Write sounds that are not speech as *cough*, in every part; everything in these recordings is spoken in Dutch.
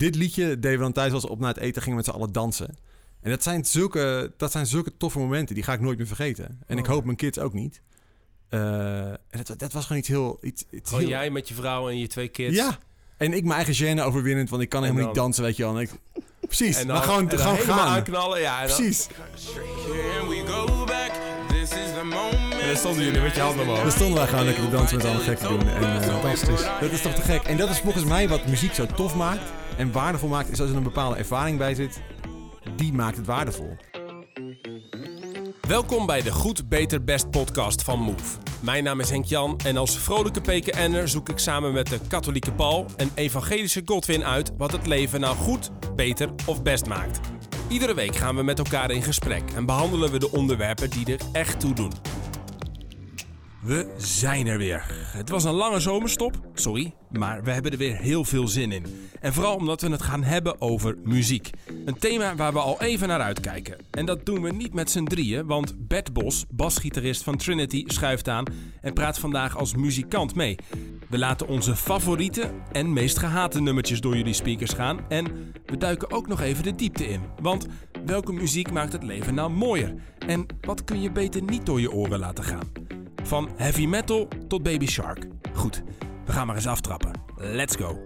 dit liedje deden we dan thuis als we op naar het eten gingen met z'n allen dansen. En dat zijn, zulke, dat zijn zulke toffe momenten. Die ga ik nooit meer vergeten. En ik Oh. hoop mijn kids ook niet. Eh, en dat, dat was gewoon iets heel... Iets, iets Gewoon heel- jij met je vrouw en je twee kids. Ja. En ik mijn eigen gêne overwinnend, want ik kan helemaal dan- niet dansen, weet je wel. En ik, precies, En dan, maar gewoon, en dan gewoon gaan. aanknallen. Ja, en dan, Precies. Here we go back. This is the moment. En dan stonden jullie met je handen omhoog. Dan stonden wij gewoon lekker te dansen met z'n allen gek te doen. En, eh, Fantastisch. Dat is toch te gek. En dat is volgens mij wat muziek zo tof maakt en waardevol maakt. Is als er een bepaalde ervaring bij zit. Die maakt het waardevol. Welkom bij de Goed, Beter, Best podcast van Move. Mijn naam is Henk Jan en als vrolijke PKN'er zoek ik samen met de katholieke Paul en evangelische Godwin uit wat het leven nou goed, beter of best maakt. Iedere week gaan we met elkaar in gesprek en behandelen we de onderwerpen die er echt toe doen. We zijn er weer. Het was een lange zomerstop, sorry, maar we hebben er weer heel veel zin in. En vooral omdat we het gaan hebben over muziek. Een thema waar we al even naar uitkijken. En dat doen we niet met z'n drieën, want Bert Bos, basgitarist van Trinity, schuift aan en praat vandaag als muzikant mee. We laten onze favoriete en meest gehate nummertjes door jullie speakers gaan. En we duiken ook nog even de diepte in. Want welke muziek maakt het leven nou mooier? En wat kun je beter niet door je oren laten gaan? Van heavy metal tot baby shark. Goed, we gaan maar eens aftrappen. Let's go.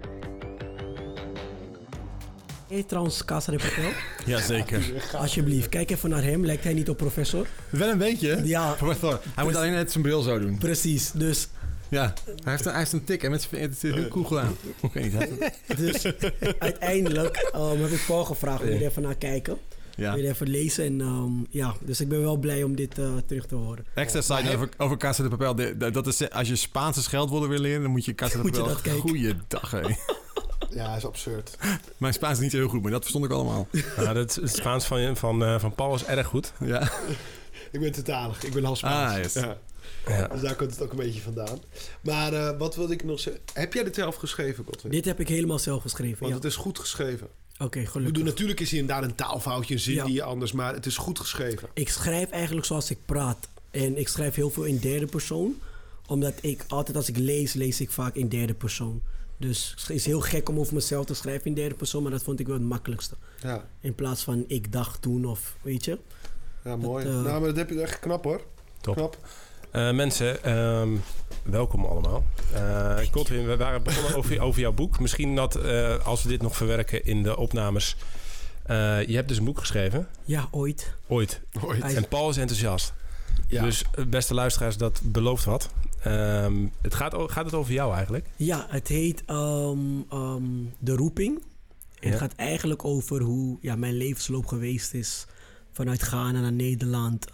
Hey, trouwens, Casa de Papel. Jazeker. Alsjeblieft, kijk even naar hem. Lijkt hij niet op professor? Wel een beetje. Ja. *laughs* Professor. Hij moet alleen net zijn bril zo doen. Precies, dus, Ja. Hij heeft een, hij heeft een tik en met zijn het is heel cool gedaan. Ik weet niet. *laughs* dus uiteindelijk um, heb ik Paul gevraagd om er even naar kijken. Ja. Wil je even lezen en um, ja, dus ik ben wel blij om dit uh, terug te horen. Extra side over, over Casa de Papel. De- de- Dat is, als je Spaanse scheldwoorden wil leren, dan moet je Casa de Papel... Goeiedag, hé. Ja, is absurd. *laughs* Mijn Spaans is niet heel goed, maar dat verstond ik allemaal. *laughs* Dat, het Spaans van, van, eh, van Paul is erg goed. Ja. *laughs* Ik ben tweetalig. Ik ben half Spaans. Ah, yes. ja. Ja. Dus daar komt het ook een beetje vandaan. Maar eh, wat wilde ik nog zeggen? Heb jij dit zelf geschreven, Godwin? Dit heb ik helemaal zelf geschreven. Want Ja. het is goed geschreven. Oké, Ik gelukkig. bedoel, natuurlijk is hier een taalfoutje, een zin Ja. die je anders, maar het is goed geschreven. Ik schrijf eigenlijk zoals ik praat. En ik schrijf heel veel in derde persoon. Omdat ik altijd als ik lees, lees ik vaak in derde persoon. Dus het is heel gek om over mezelf te schrijven in derde persoon. Maar dat vond ik wel het makkelijkste. Ja, In plaats van ik dacht toen of weet je. ja mooi. eh, nou, maar dat heb je echt knap hoor. Top. Knap. Eh, mensen, ehm, welkom allemaal. Eh Godwin, we waren begonnen over, *laughs* over jouw boek. Misschien dat eh, als we dit nog verwerken in de opnames. je hebt dus een boek geschreven, Ja, ooit. ooit. Ooit. En Paul is enthousiast. Ja. Dus beste luisteraars, dat belooft wat. Ehm, het gaat, gaat het over jou eigenlijk? Ja, het heet ehm, De Roeping. Ja. Het gaat eigenlijk over hoe ja, mijn levensloop geweest is. Vanuit Ghana naar Nederland.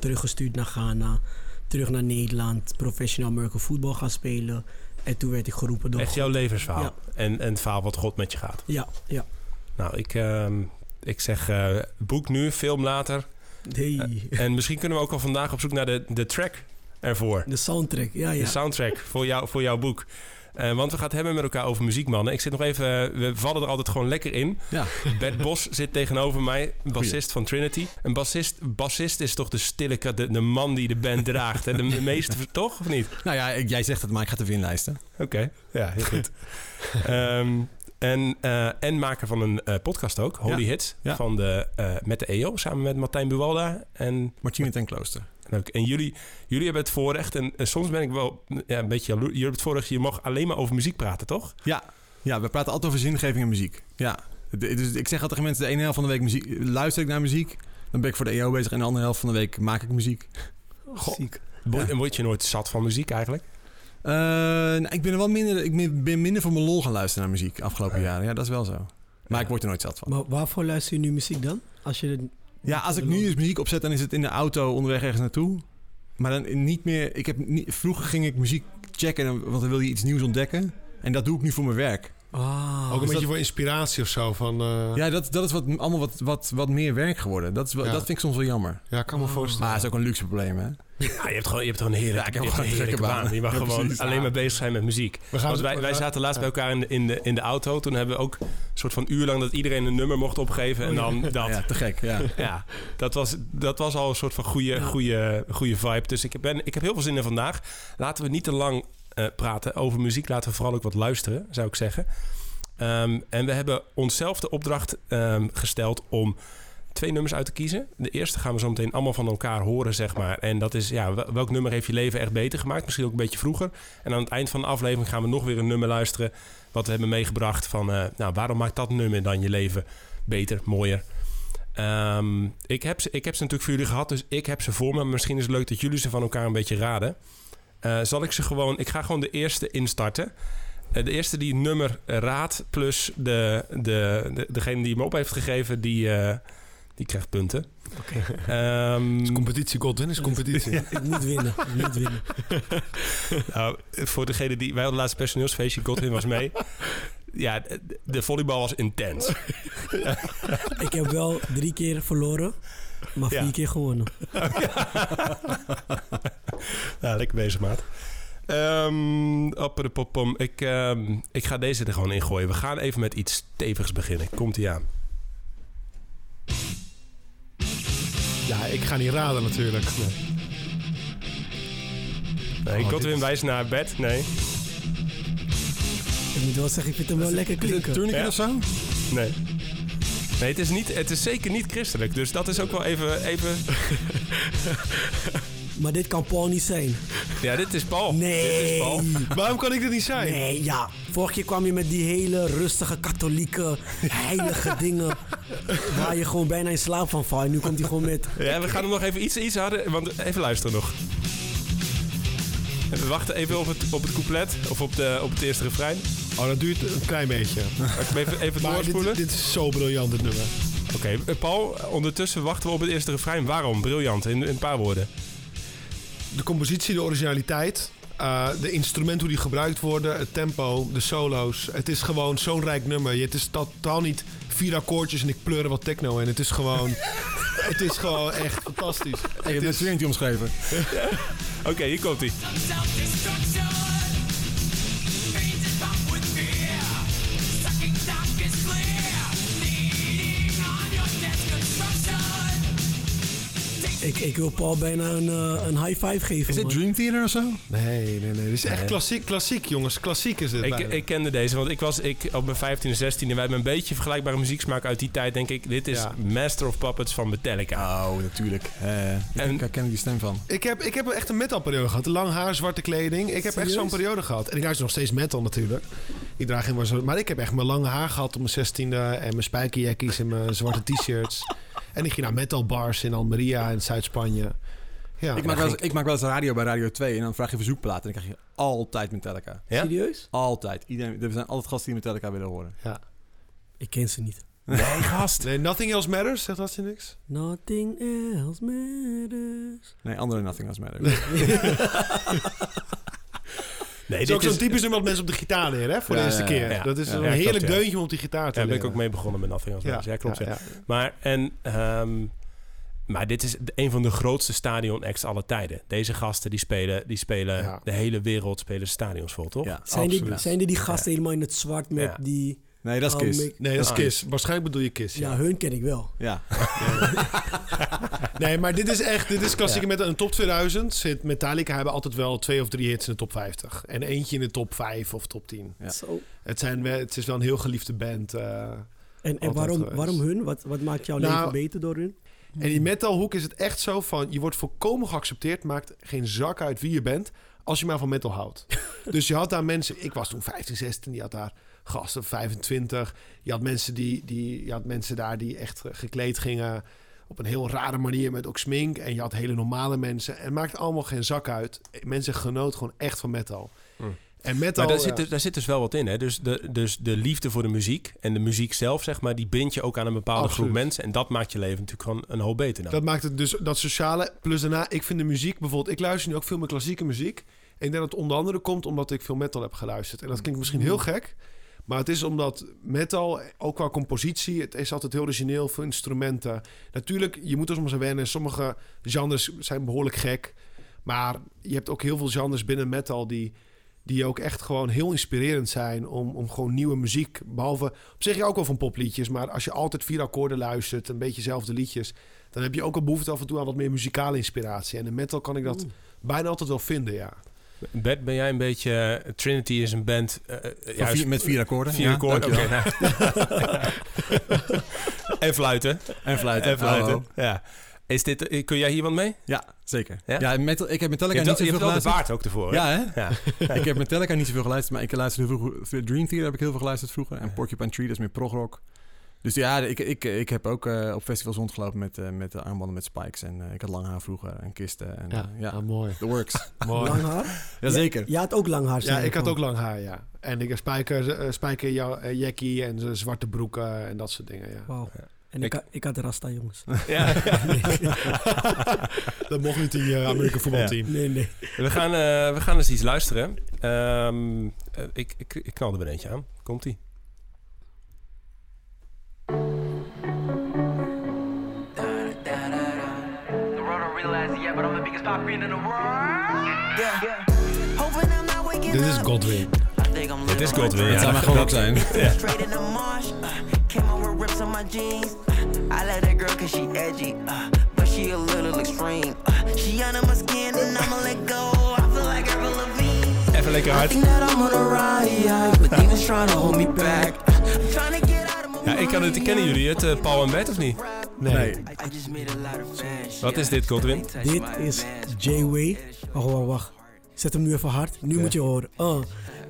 Teruggestuurd naar Ghana. Terug naar Nederland. Professional American voetbal gaan spelen. En toen werd ik geroepen door... Echt jouw levensverhaal. Ja. En, en het verhaal wat God met je gaat. Ja, ja. Nou, ik, ehm, ik zeg eh, boek nu, film later. Hey. En misschien kunnen we ook al vandaag op zoek naar de, de track ervoor. De soundtrack, ja, ja. De soundtrack voor, jou, voor jouw boek. Eh, want we gaan het hebben met elkaar over muziek, mannen. Ik zit nog even... We vallen er altijd gewoon lekker in. Ja. Bert Bos *laughs* zit tegenover mij, bassist van Trinity. Een bassist, bassist is toch de stille, de, de man die de band draagt. En de meeste, *laughs* toch? Of niet? Nou ja, ik- jij zegt het, maar ik ga het even inlijsten. Oké, ja, heel goed. *laughs* Ehm, en, eh, en maker van een eh, podcast ook, Holy Ja. Hits, Ja. van de, met de EO, samen met Martijn Buwalda. En, Martine ten Klooster. En, ook- en jullie, jullie hebben het voorrecht, en soms ben ik wel ja, een beetje jaloers. Jullie hebben het voorrecht, je mag alleen maar over muziek praten, toch? Ja. ja, we praten altijd over zingeving en muziek. Ja. Dus ik zeg altijd tegen mensen, de ene helft van de week muziek, luister ik naar muziek. Dan ben ik voor de EO bezig en de andere helft van de week maak ik muziek. Goh. Ziek. Word, en word je nooit zat van muziek eigenlijk? Eh, nou, ik ben er wel minder, ik ben- minder voor mijn lol gaan luisteren naar muziek afgelopen Ja. jaren. Ja, dat is wel zo. Maar ik word er nooit zat van. Maar waarvoor luister je nu muziek dan? Als je... Ja, als ik nu eens muziek opzet, dan is het in de auto onderweg ergens naartoe. Maar dan niet meer. Ik heb niet, vroeger ging ik muziek checken, en- want dan wil je iets nieuws ontdekken. En dat doe ik nu voor mijn werk. Ah, Ook een beetje dat- voor inspiratie of zo. Van, eh, ja. Ja, dat, dat is wat, allemaal wat, wat, wat meer werk geworden. Dat, is, wel- Ja. dat vind ik soms wel jammer. ik kan me Oh. voorstellen. Maar dat is ook een luxe probleem, hè? Ja, je hebt gewoon, je hebt gewoon een heerlijke, Ja, gewoon een heerlijke baan. baan. Je mag Ja, gewoon precies. alleen maar bezig zijn met muziek. We gaan- Want wij, wij zaten laatst ja. bij elkaar in de, in, de, in de auto. Toen hebben we ook een soort van uur lang dat iedereen een nummer mocht opgeven. En dan dat. Ja, te gek. Ja. *laughs* Ja, dat was, dat was al een soort van goede, Ja. goede, goede vibe. Dus ik, ben, ik heb heel veel zin in vandaag. Laten we niet te lang eh, praten over muziek. Laten we vooral ook wat luisteren, zou ik zeggen. Ehm, en we hebben onszelf de opdracht ehm, gesteld om twee nummers uit te kiezen. De eerste gaan we zo meteen allemaal van elkaar horen, zeg maar. En dat is, ja, wel- welk nummer heeft je leven echt beter gemaakt? Misschien ook een beetje vroeger. En aan het eind van de aflevering gaan we nog weer een nummer luisteren... wat we hebben meegebracht van... eh, nou, waarom maakt dat nummer dan je leven beter, mooier? Ehm, ik, heb ze, ik heb ze natuurlijk voor jullie gehad, dus ik heb ze voor me. Misschien is het leuk dat jullie ze van elkaar een beetje raden. Eh, zal ik ze gewoon... Ik ga gewoon de eerste instarten. Eh, de eerste die het nummer raadt, plus de, de, de, degene die hem op heeft gegeven, die, eh, die krijgt punten. Ehm, is competitie, Godwin, is competitie. *laughs* Ik moet winnen. Ik moet winnen. *laughs* nou, voor degene die... Wij hadden laatst personeelsfeestje, Godwin was mee. Ja, de, de volleybal was intens. Ik heb wel drie keer verloren, maar vier Ja. keer gewonnen. *laughs* Ja, lekker bezig, maat. Ehm apperepopom. ik, ehm, ik ga deze er gewoon in gooien. We gaan even met iets stevigs beginnen. Komt ie aan. Ja, ik ga niet raden natuurlijk. Nee, Oh, Godwin dit- wijst naar bed. Nee, Ik moet wel zeggen, ik vind hem wel lekker klinken. Ja. of zo? nee. Nee, het is, niet, het is zeker niet christelijk. Dus dat is ook wel even... even... *laughs* Maar dit kan Paul niet zijn. Ja, dit is Paul. Dit is Nee. Paul. Waarom kan ik dit niet zijn? Nee, ja. Vorige keer kwam je met die hele rustige katholieke, heilige *laughs* dingen. Waar je gewoon bijna in slaap van valt. En nu komt hij gewoon met... Ja, we gaan hem nog even iets, iets harder... Want even luisteren nog. We wachten even op het, op het couplet. Of op, de, op het eerste refrein. Oh, dat duurt een klein beetje. *laughs* Ik hem even, even Maar doorspoelen? dit, dit is zo briljant, dit nummer. Oké, eh, Paul, ondertussen wachten we op het eerste refrein. Waarom? Briljant, in, in een paar woorden. De compositie, de originaliteit, eh, de instrumenten hoe die gebruikt worden, het tempo, de solo's. Het is gewoon zo'n rijk nummer. Je- Het is totaal niet vier akkoordjes en ik pleur er wat techno in. Het is gewoon, *laughs* het is gewoon echt fantastisch. Ik heb Het net is- Serenity omschreven. *laughs* Oké, hier komt hij. Ik, ik wil Paul bijna een, eh, een high five geven. Is dit man. Dream Theater of zo? Nee, nee, nee. Dit is echt Nee. klassiek, klassiek jongens. Klassiek is dit. Ik, bijna. ik kende deze, want ik was ik, op mijn 15e, 16e. Wij hebben een beetje vergelijkbare muzieksmaak uit die tijd, denk ik. Dit is Ja. Master of Puppets van Metallica. Oh, natuurlijk. Eh En- en, ik herken die stem van. Ik heb, ik heb echt een metalperiode gehad. Lang haar, zwarte kleding. Ik heb echt zo'n periode gehad. En ik luister nog steeds metal natuurlijk. Ik draag helemaal zo. Maar ik heb echt mijn lange haar gehad op mijn zestiende. En mijn spijkerjackies en mijn zwarte t-shirts. En ik ging naar metalbars in Almeria en Zuid-Spanje. Ja, ik, maak wel eens, ik maak wel eens radio bij Radio 2 en dan vraag je verzoekplaten en dan krijg je altijd Metallica. Ja? Serieus? Altijd. Iedereen, er zijn altijd gasten die Metallica willen horen. ja. Ik ken ze niet. Nee, *laughs* gast. Nee, Nothing Else Matters, zegt dat je niks? Nothing else matters. Nee, andere Nothing Else Matters. *laughs* *laughs* Nee, Het is ook zo'n typisch nummer wat mensen op de gitaar leren, hè? Voor Ja, de eerste ja, ja. keer. Ja. Dat is Ja, een ja, heerlijk klopt, ja. deuntje om op die gitaar te Daar ben ik leren. ook mee begonnen met Nothing Else Matters. Ja, klopt. Ja. ja. Maar, en, ehm, maar dit is een van de grootste stadion acts aller tijden. Deze gasten die spelen, die spelen Ja. de hele wereld spelen stadions vol, toch? Ja, Zijn die, zijn die, die gasten helemaal in het zwart met Ja. die... Nee, dat is Oh, Kiss. make- Nee, dat is Ah. Kiss. Waarschijnlijk bedoel je Kiss. Ja, Ja. hun ken ik wel. Ja. Nee, maar dit is echt, dit is klassieke met een top 2000. Zit Metallica hebben altijd wel twee of drie hits in de top 50. En eentje in de top 5 of top 10. Ja. Zo. Het, zijn, het is wel een heel geliefde band. eh. En, en waarom, geweest. waarom hun? Wat, wat maakt jouw Nou, leven beter door hun? En in die metalhoek is het echt zo van... je wordt volkomen geaccepteerd. Maakt geen zak uit wie je bent... als je maar van metal houdt. *laughs* dus je had daar mensen... Ik was toen 15, 16. Die had daar gasten 25. Je had mensen, die, die, je had mensen daar die echt gekleed gingen... op een heel rare manier met ook smink. En je had hele normale mensen. En het maakt allemaal geen zak uit. Mensen genoten gewoon echt van metal. Hmm. En metal... Maar daar, zit, ja. dus- daar zit dus wel wat in. Hè? Dus, de, dus de liefde voor de muziek en de muziek zelf, zeg maar, die bind je ook aan een bepaalde Absoluut. groep mensen. En dat maakt je leven natuurlijk gewoon een hoop beter dan. Dat maakt het dus dat sociale. Plus daarna, ik vind de muziek bijvoorbeeld. Ik luister nu ook veel meer klassieke muziek. En ik denk dat het onder andere komt omdat ik veel metal heb geluisterd. En dat klinkt misschien heel gek. Maar het is omdat metal, ook qua compositie, het is altijd heel origineel, veel instrumenten. Natuurlijk, je moet er soms aan wennen. Sommige genres zijn behoorlijk gek. Maar je hebt ook heel veel genres binnen metal die, die ook echt gewoon heel inspirerend zijn om, om gewoon nieuwe muziek. Behalve, op zich je ook wel van popliedjes, maar als je altijd vier akkoorden luistert, een beetje dezelfde liedjes, dan heb je ook een behoefte af en toe aan wat meer muzikale inspiratie. En in metal kan ik dat bijna altijd wel vinden, ja. Bert, ben jij een beetje... eh, Trinity is een band... Van juist vier- met vier akkoorden. vier Ja, akkoorden. Oké, nou. *laughs* en fluiten. En fluiten. En fluiten. Oh, oh. Ja. Is dit, kun jij hier wat mee? Ja, zeker. Ja? Ja? metal, ik heb Je Metallica niet je zoveel hebt wel de geluisterd. baard ook ervoor. hè? Ja, hè? *laughs* ja. ik heb Metallica niet zoveel geluisterd, maar ik luisterde vroeger... Dream Theater heb ik heel veel geluisterd vroeger. En Porcupine Tree, dat is meer progrock. Dus ja, ik, ik, ik heb ook eh, op festivals rondgelopen met, eh, met de armbanden met spikes. En eh, ik had lang haar vroeger en kisten. En, Ja, ja, ja. ah, mooi. the works. *laughs* mooi. Lang haar? Jazeker. Jij had ook lang haar. Ja, ik je had ook lang haar, ja. En ik heb spijker, eh, spijker jou- eh, jackie en zwarte broeken en dat soort dingen, ja. Wauw. En Ik- ik, had- ik had Rasta, jongens. *laughs* Ja. *laughs* dat mocht niet in je Amerika voetbalteam. Nee, nee. We, gaan, eh, we gaan eens iets luisteren. Ehm, eh, ik, ik, ik knal er weer eentje aan. Komt-ie. Dit is. Godwin. Dit is Godwin. Dat Ja, zou maar gewoon ook zijn. *laughs* dreams. Straight in the marsh. Came over rips on my jeans. I like that girl cause she edgy. Uh, but she a little extreme. Uh, she under my skin and I'ma let go. I feel like Avril Lavigne. Even lekker hard. think that I'm on a ride, but demons trying to hold me back. I'm trying to get out of my Ja, ik kan het, kennen jullie het, eh, Paul en Bert, of niet? Nee. Wat is dit, Godwin? Dit is J-Way. Wacht, wacht, wacht. Zet hem nu even hard. Nu moet je horen. Uh.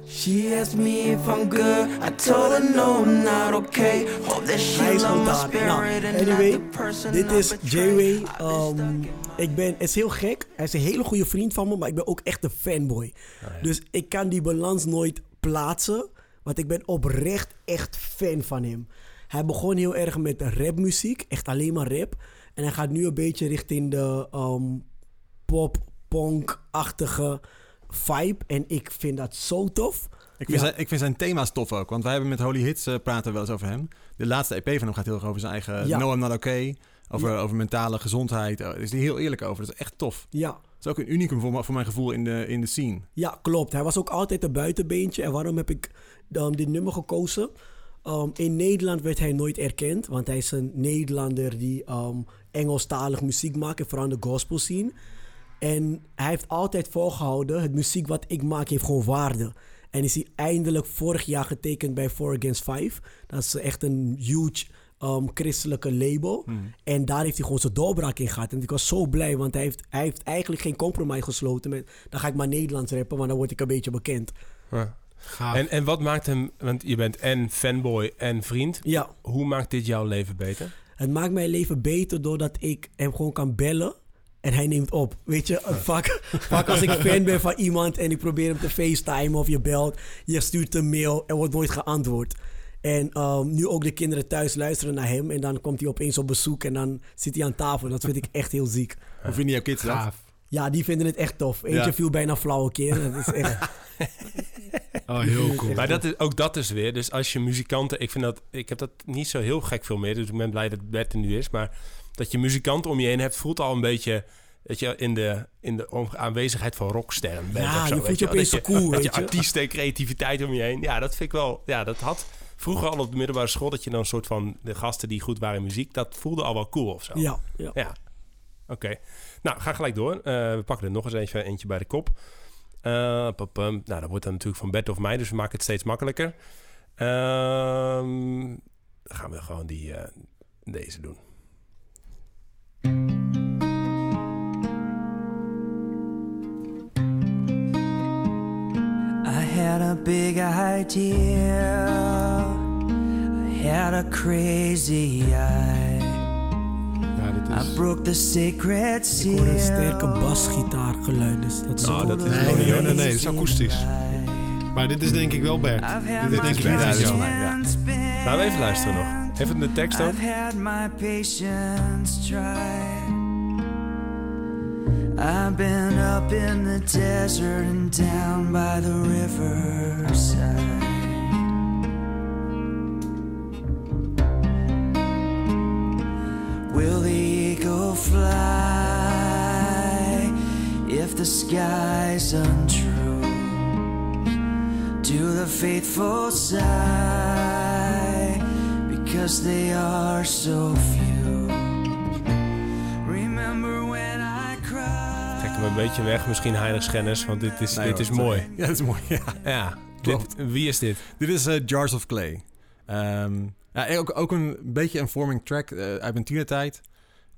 She asked me if I'm good. I told her no, I'm not okay. Hope that she Hij is spontaan. Nou, spirit and not anyway, dit is. J-Way. Um, in ik ben, het is heel gek. Hij is een hele goede vriend van me, maar ik ben ook echt een fanboy. Dus ik kan die balans nooit plaatsen, want ik ben oprecht echt fan van hem. Hij begon heel erg met rapmuziek, echt alleen maar rap. En hij gaat nu een beetje richting de um, pop-punk-achtige vibe. En ik vind dat zo tof. Ik vind, Ja. zijn, ik vind zijn thema's tof ook. Want wij hebben met Holy Hits eh, praten we wel eens over hem. De laatste EP van hem gaat heel erg over zijn eigen Ja. No I'm Not Okay. Over, over mentale gezondheid. Daar is hij heel eerlijk over. Dat is echt tof. Ja, Dat is ook een unicum voor, voor mijn gevoel in de, in de scene. Ja, klopt. Hij was ook altijd een buitenbeentje. En waarom heb ik um, dit nummer gekozen? Um, in Nederland werd hij nooit erkend, want hij is een Nederlander die um, Engelstalig muziek maakt, en vooral de gospel scene. En hij heeft altijd volgehouden, het muziek wat ik maak heeft gewoon waarde. En is hij eindelijk vorig jaar getekend bij Four Against Five. Dat is echt een huge um, christelijke label. En daar heeft hij gewoon zijn doorbraak in gehad. En ik was zo blij, want hij heeft, hij heeft eigenlijk geen compromise gesloten met... dan ga ik maar Nederlands rappen, want dan word ik een beetje bekend. Ja. Gaaf. En, en wat maakt hem, want je bent en fanboy en vriend. Ja, Hoe maakt dit jouw leven beter? het maakt mijn leven beter doordat ik hem gewoon kan bellen. En hij neemt op. Weet je, vaak, vaak als ik fan ben van iemand en ik probeer hem te facetimen of je belt, je stuurt een mail en wordt nooit geantwoord. En um, nu ook de kinderen thuis luisteren naar hem en dan komt hij opeens op bezoek en dan zit hij aan tafel. Dat vind ik echt heel ziek. Hoe vinden jouw kids dat? Ja, die vinden het echt tof. Eentje Ja. viel bijna flauw een keer. Dat is echt... *laughs* *laughs* Oh, heel cool. Maar dat is, ook dat is weer. Dus als je muzikanten... Ik vind dat... Ik heb dat niet zo heel gek veel meer. Dus ik ben blij dat Bert er nu is. Maar dat je muzikanten om je heen hebt... voelt al een beetje... Dat je in de, in de aanwezigheid van rocksterren bent. Ja, of zo, je voelt je opeens cool, Dat weet je je. artiesten en creativiteit om je heen. Ja, dat vind ik wel... Ja, dat had vroeger al op de middelbare school... dat je dan een soort van... De gasten die goed waren in muziek... Dat voelde al wel cool of zo. Ja, ja. Ja. Oké. Nou, ga gelijk door. Eh, we pakken er nog eens eentje, eentje bij de kop. Eh, nou, dat wordt dan natuurlijk van Bert of mij, dus we maken het steeds makkelijker. Ehm, dan gaan we gewoon die, eh, deze doen. I had a big idea. I had a crazy eye. Dit I is... broke the sacred Ik hoor een sterke seal. basgitaargeluid. Dus dat is Nou, dat is Nee, niet, nee, hoor. nee, nee, dat is akoestisch. Maar dit is denk ik wel Bert. Dit is denk ik Bert. Ja, Ja. Laten we even luisteren nog. Even de tekst ook. I've had my patience tried. I've been up in the desert and down by the riverside. Fly if the sky's untrue? To the faithful side because they are so few. Remember when I cried? Gekke hem een beetje weg, misschien heiligschennis, want dit is, Nee, dit hoor, is mooi. *laughs* Ja, dat is mooi. Ja. Ja, Klopt. Dit- wie is dit? Dit is eh, Jars of Clay. Ehm, ja, ook, ook een beetje een forming track eh, uit mijn tienertijd.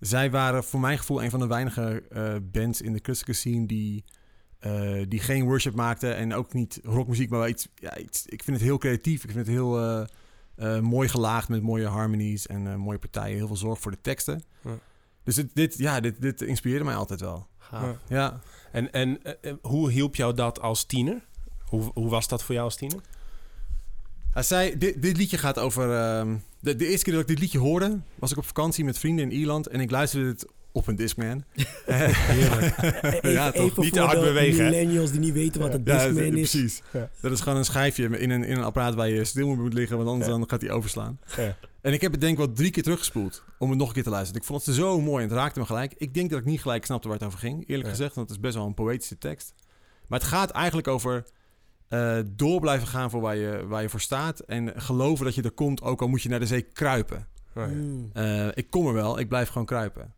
Zij waren voor mijn gevoel een van de weinige eh, bands in de christelijke scene die, eh, die geen worship maakten en ook niet rockmuziek, maar wel iets, ja, iets. Ik vind het heel creatief. Ik vind het heel eh, eh, mooi gelaagd met mooie harmonies en eh, mooie partijen. Heel veel zorg voor de teksten. Ja. Dus dit, dit, ja, dit, dit inspireerde mij altijd wel. Gaaf. Ja. Ja. En, en hoe hielp jou dat als tiener? Hoe, hoe was dat voor jou als tiener? Hij zei, dit, dit liedje gaat over... ehm, de, de eerste keer dat ik dit liedje hoorde, was ik op vakantie met vrienden in Ierland. En ik luisterde dit op een Discman. *laughs* Ja, toch? even Niet te hard bewegen, millennials die niet weten wat een Ja, Discman dat- is. precies. Ja. Dat is gewoon een schijfje in een, in een apparaat waar je stil moet liggen, want anders Ja. dan gaat hij overslaan. Ja. En ik heb het denk ik wel drie keer teruggespoeld om het nog een keer te luisteren. Ik vond het zo mooi en het raakte me gelijk. Ik denk dat ik niet gelijk snapte waar het over ging, eerlijk Ja. gezegd, want het is best wel een poëtische tekst. Maar het gaat eigenlijk over eh, door blijven gaan voor waar je, waar je voor staat en geloven dat je er komt, ook al moet je naar de zee kruipen. Oh, ja. Mm. Eh, ik kom er wel, ik blijf gewoon kruipen.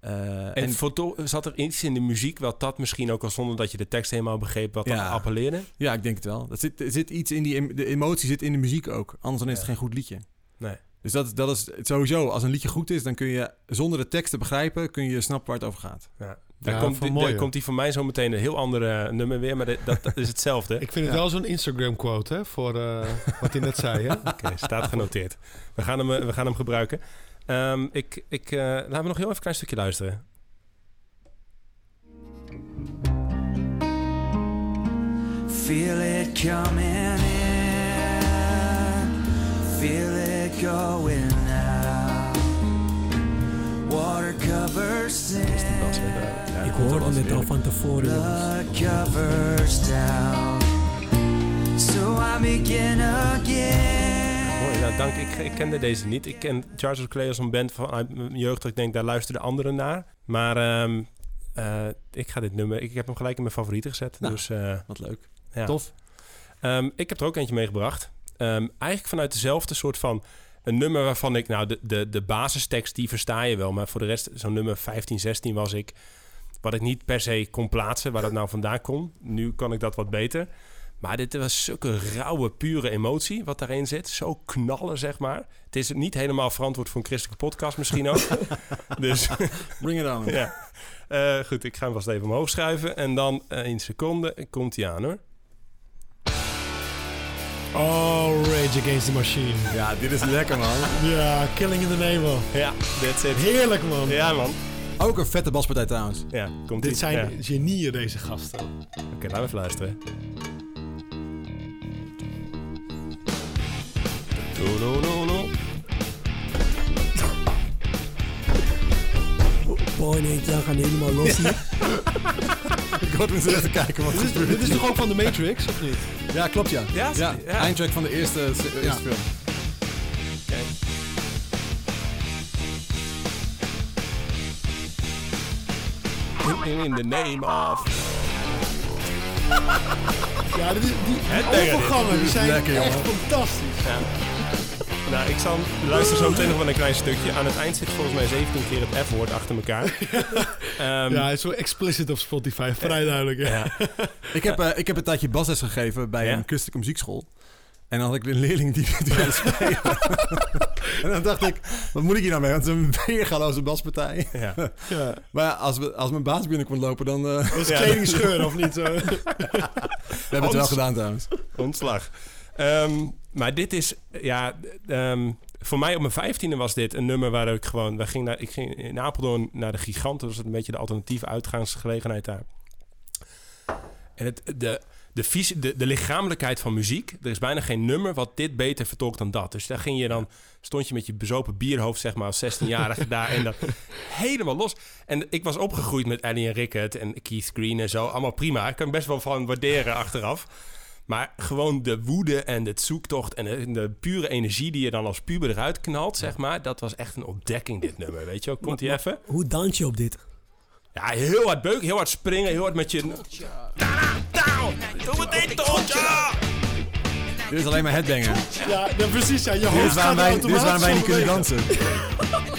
Eh, En, en voor- zat er iets in de muziek wat dat misschien ook al zonder dat je de tekst helemaal begreep, wat Ja. dan appelleerde? ja, ik denk het wel. Er zit, er zit iets in die em- de emotie zit in de muziek ook. Anders dan is het geen goed liedje. Nee. Dus dat, dat is sowieso, als een liedje goed is, dan kun je zonder de tekst te begrijpen, kun je snappen waar het over gaat. Ja. Daar, Ja, komt, van die- mooi, daar komt die van mij zo meteen een heel andere nummer weer, maar dat, dat is hetzelfde. *laughs* Ik vind het Ja. wel zo'n Instagram quote, hè, voor eh, wat hij net zei, hè? *laughs* Oké, staat genoteerd. We gaan hem, eh, we gaan hem gebruiken. Ehm, ik, ik, eh, laten we nog heel even een klein stukje luisteren. Feel it coming in, feel it going. Water covers in, Ik hoorde het al van tevoren, jongens. blood covers down. So I begin again. Mooi, dank. Ik, ik kende deze niet. Ik ken Charles of Clay als een band vanuit mijn jeugd. dat Ik denk, daar luisterden anderen naar. Maar ehm, eh, ik ga dit nummer... Ik heb hem gelijk in mijn favorieten gezet. Nou. Dus eh, Wat leuk. ja. Tof. Ehm, ik heb er ook eentje meegebracht. Ehm, eigenlijk vanuit dezelfde soort van... Een nummer waarvan ik... Nou, de, de, de basistekst, die versta je wel. Maar voor de rest, zo'n nummer 15, 16 was ik... Wat ik niet per se kon plaatsen, waar dat nou vandaan kon. Nu kan ik dat wat beter. Maar dit was zulke rauwe, pure emotie wat daarin zit. Zo knallen, zeg maar. Het is niet helemaal verantwoord voor een christelijke podcast misschien ook. *laughs* dus Bring it on. *laughs* ja. Eh, goed, ik ga hem vast even omhoog schuiven. En dan eh, in seconde komt hij aan hoor. Oh, Rage Against the Machine. Ja, dit is lekker man. Ja, Killing in the Name of. Ja, that's it. Heerlijk, man. Ja man. Ook een vette baspartij trouwens. Ja, komt Dit zijn Ja. genieën, deze gasten. Oké, laten we even luisteren. En Henk Jan gaan helemaal los hier. *laughs* Ik hoorde me zo even kijken wat Dit is, dit is toch ook van The Matrix, of niet? Ja, klopt ja. Ja, ja. ja. Eindtrack van de eerste, eerste Ja. film. Oké. In, in the name of... *laughs* Ja, dit is, die, die overgangen zijn lekker, echt jongen. fantastisch. Ja. Nou, ik zal luister zo meteen nog wel een klein stukje. Aan het eind zit volgens mij 17 keer het F-woord achter elkaar. *laughs* Ehm, Ja, hij is zo explicit op Spotify, vrij duidelijk. Ja. ja. *laughs* Ik heb, eh, ik heb een tijdje basles gegeven bij Ja? een christelijke muziekschool. En dan had ik een leerling die, *laughs* wilde spelen. en dan dacht ik, wat moet ik hier nou mee? Want het is een weergaloze baspartij. ja. Ja. Maar ja, als, we, als mijn baas binnenkomt lopen, dan... eh, Dat is Ja. kleding scheuren, of niet? eh? we hebben het wel gedaan trouwens. Ontslag. Ehm, maar dit is, ja, ehm, voor mij op mijn vijftiende was dit een nummer waar ik gewoon, wij gingen naar, ik ging in Apeldoorn naar de Gigant, dat was een beetje de alternatieve uitgaansgelegenheid daar. En het, de, de, de, de lichamelijkheid van muziek, er is bijna geen nummer wat dit beter vertolkt dan dat. Dus daar ging je dan, stond je met je bezopen bierhoofd, zeg maar, als 16-jarige *laughs* daar en dan helemaal los. En ik was opgegroeid met Ellie en Rickett en Keith Green en zo, allemaal prima. Ik kan best wel van waarderen achteraf. Maar gewoon de woede en de zoektocht en de, de pure energie die je dan als puber eruit knalt, zeg maar. Dat was echt een ontdekking, dit nummer, weet je wel. Komt ie even? Hoe dans je op dit? Ja, heel hard beuken, heel hard springen, heel hard met je... Doe het niet! Dit is alleen maar headbanger. Ja, ja, precies. Ja. Je Dit hoofd gaat wij, dit is waarom wij niet kunnen automatisch dansen.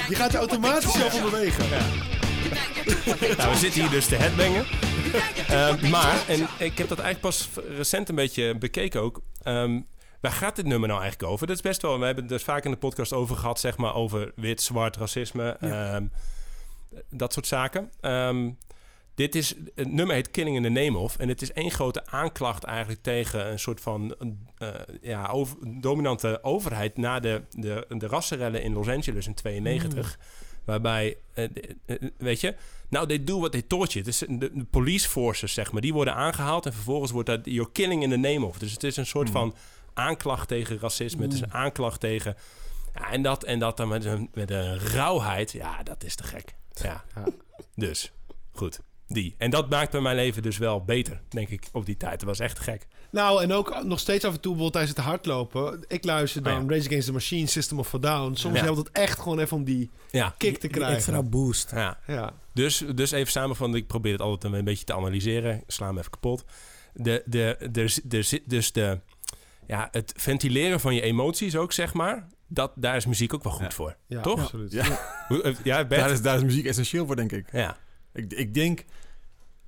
Je gaat er automatisch zelf van bewegen. nou, we zitten hier dus te headbangen. Ehm, maar, en ik heb dat eigenlijk pas recent een beetje bekeken ook. Ehm, waar gaat dit nummer nou eigenlijk over? Dat is best wel... We hebben het dus vaak in de podcast over gehad, zeg maar... over wit, zwart, racisme. ehm, dat soort zaken. Ehm, dit is... Het nummer heet Killing in the Name of. En het is één grote aanklacht eigenlijk tegen een soort van... eh, ja, over, dominante overheid... na de, de, de rassenrellen in Los Angeles in 92... Waarbij, eh, eh, eh, weet je, nou, they do what they taught you. Het is de, de police forces, zeg maar, die worden aangehaald en vervolgens wordt dat you're killing in the name of. Dus het is een soort van aanklacht tegen racisme. Het is een aanklacht tegen. Ja, en dat, en dat dan met een, met een rauwheid. Ja, dat is te gek. Ja. Dus, goed. Die. En dat maakt bij mijn leven dus wel beter, denk ik, op die tijd. Het was echt gek. Nou, en ook nog steeds af en toe bijvoorbeeld tijdens het hardlopen. Ik luister dan Oh ja. Rage Against the Machine, System of a Down. Soms Ja. helpt het echt gewoon even om die Ja. kick te Die krijgen. extra boost. ja. Ja. Dus, dus even samen van, ik probeer het altijd een beetje te analyseren. Ik sla hem even kapot. De, de, de, de, zit dus de, ja, het ventileren van je emoties ook, zeg maar. Dat, daar is muziek ook wel goed Ja. voor. Ja, Toch? absoluut. Ja, eh, Ja, Bert? daar is, daar is muziek essentieel voor, denk ik. Ja, Ik, ik denk,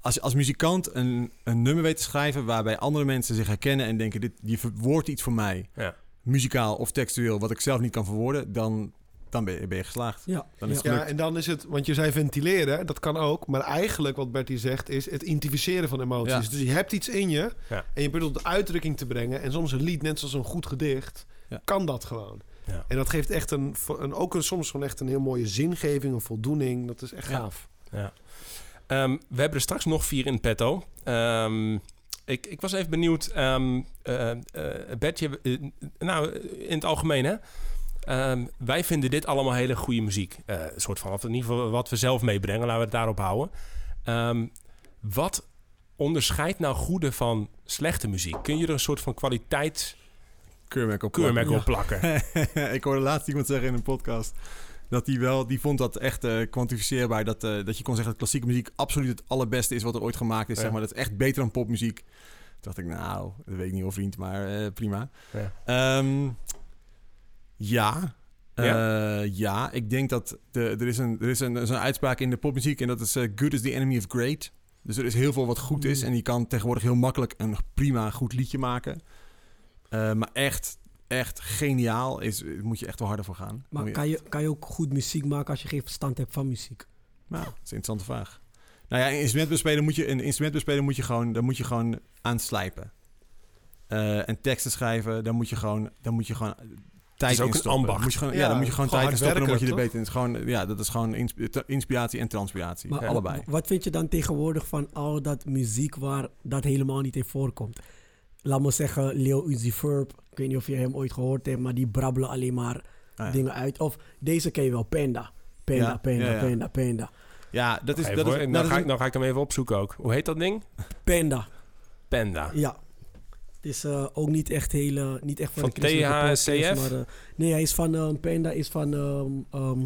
als je als muzikant een, een nummer weet te schrijven... waarbij andere mensen zich herkennen en denken... dit die verwoordt iets voor mij, ja. muzikaal of textueel... wat ik zelf niet kan verwoorden, dan, dan ben, je, ben je geslaagd. Ja, Dan is ja. het Ja, en dan is het, want je zei ventileren, dat kan ook. Maar eigenlijk, wat Bertie zegt, is het identificeren van emoties. Ja. Dus je hebt iets in je Ja. en je probeert het tot uitdrukking te brengen. En soms een lied, net zoals een goed gedicht, Ja. kan dat gewoon. Ja. En dat geeft echt een, een ook een, soms gewoon echt een heel mooie zingeving, een voldoening. Dat is echt Ja. gaaf. ja. Ehm, we hebben er straks nog vier in petto. Ehm, ik, ik was even benieuwd, ehm eh, eh, Bert, je, eh, nou, in het algemeen hè? Wij vinden dit allemaal hele goede muziek. Een soort van, of in ieder geval wat we zelf meebrengen. Laten we het daarop houden. Wat onderscheidt nou goede van slechte muziek? Kun je er een soort van kwaliteitskeurmerk Keurmerk op. op Ja. plakken? *laughs* ik hoorde laatst iemand zeggen in een podcast... dat hij wel, die vond dat echt eh, kwantificeerbaar. Dat, eh, dat je kon zeggen dat klassieke muziek absoluut het allerbeste is wat er ooit gemaakt is. Ja. Zeg maar, dat is echt beter dan popmuziek. Toen dacht ik, nou, dat weet ik niet hoor vriend, maar eh, prima. Ja. Ehm, ja. Ja? Ja, ik denk dat de, er is, een, er is een, zo'n uitspraak in de popmuziek en dat is good is the enemy of great. Dus er is heel veel wat goed is en je kan tegenwoordig heel makkelijk een prima goed liedje maken. Maar echt, echt geniaal is, moet je echt wel harder voor gaan. Maar je- kan je, kan je ook goed muziek maken als je geen verstand hebt van muziek? Nou, dat is een interessante vraag. Nou ja, een instrument bespelen moet je, een instrument bespelen moet je gewoon, daar moet je gewoon aan slijpen. Eh, en teksten schrijven, daar moet je gewoon, daar moet je gewoon tijd is ook in een stoppen. ambacht. Moet je gewoon, ja, Ja, dan moet je gewoon gewoon tijd in stoppen, dan word je er werken, beter in. Het is gewoon, ja, dat is gewoon ins- inspiratie en transpiratie. Maar allebei. Wat vind je dan tegenwoordig van al dat muziek waar dat helemaal niet in voorkomt? Laat me zeggen, Leo Uzi Verb. Ik weet niet of je hem ooit gehoord hebt, maar die brabbelen alleen maar Ah, ja. dingen uit. Of deze ken je wel, Panda. Panda, Ja, Panda, ja, ja. Panda, Panda. Ja, dat is... Even dat is, hoor, nou, nou, dat ga is ik, nou ga ik hem even opzoeken ook. Hoe heet dat ding? Panda, Panda. ja. Het is eh, ook niet echt hele, niet echt van, Van THCF? Maar, eh, nee, hij is van, eh, Panda is van, ehm ehm,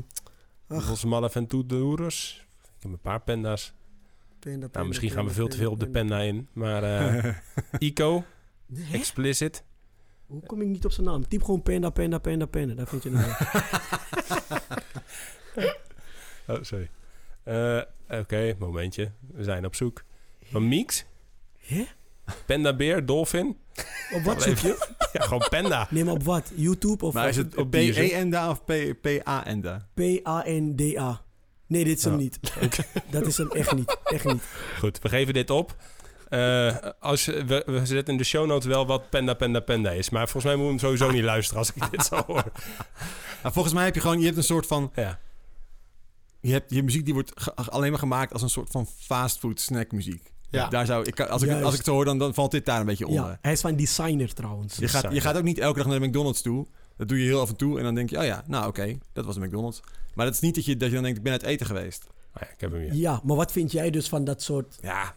Ach. Volgens Malaventudoerus. Ik heb een paar panda's. Panda, Nou, Panda, misschien gaan we Panda, veel te veel op de Panda. panda in. Maar eh *laughs* Ico, Hè? explicit. Hoe kom ik niet op zijn naam? Typ gewoon Panda, Panda, Panda, Panda. Daar vind je hem *laughs* wel. Oh, sorry. Eh, Oké, momentje. We zijn op zoek. Van Meeks? Hè? Panda beer, dolphin? Op wat zoek je? *laughs* Ja, gewoon panda. Neem op wat? YouTube of maar is het op Deezer? P-E-N-D-A of P- P-A-N-D-A? P-A-N-D-A? Nee, dit is hem Ja. niet. *laughs* Dat is hem echt niet. Echt niet. Goed, we geven dit op. Eh, als, we, we zetten in de show notes wel wat panda, panda, panda is. Maar volgens mij moet je hem sowieso niet luisteren als ik dit *laughs* zo hoor. Nou, volgens mij heb je gewoon... Je hebt een soort van... Ja, Je hebt je muziek die wordt ge- alleen maar gemaakt als een soort van fastfood snackmuziek. Ja. Daar zou, ik, als, ik, Juist. als ik het zo hoor, dan, dan valt dit daar een beetje onder. Ja, hij is van designer trouwens. Je gaat, je gaat ook niet elke dag naar de McDonald's toe. Dat doe je heel af en toe. En dan denk je, oh ja, nou oké, dat was de McDonald's. Maar dat is niet dat je, dat je dan denkt, ik ben uit eten geweest. Ah ja, ik heb hem hier. Ja, maar wat vind jij dus van dat soort... Ja,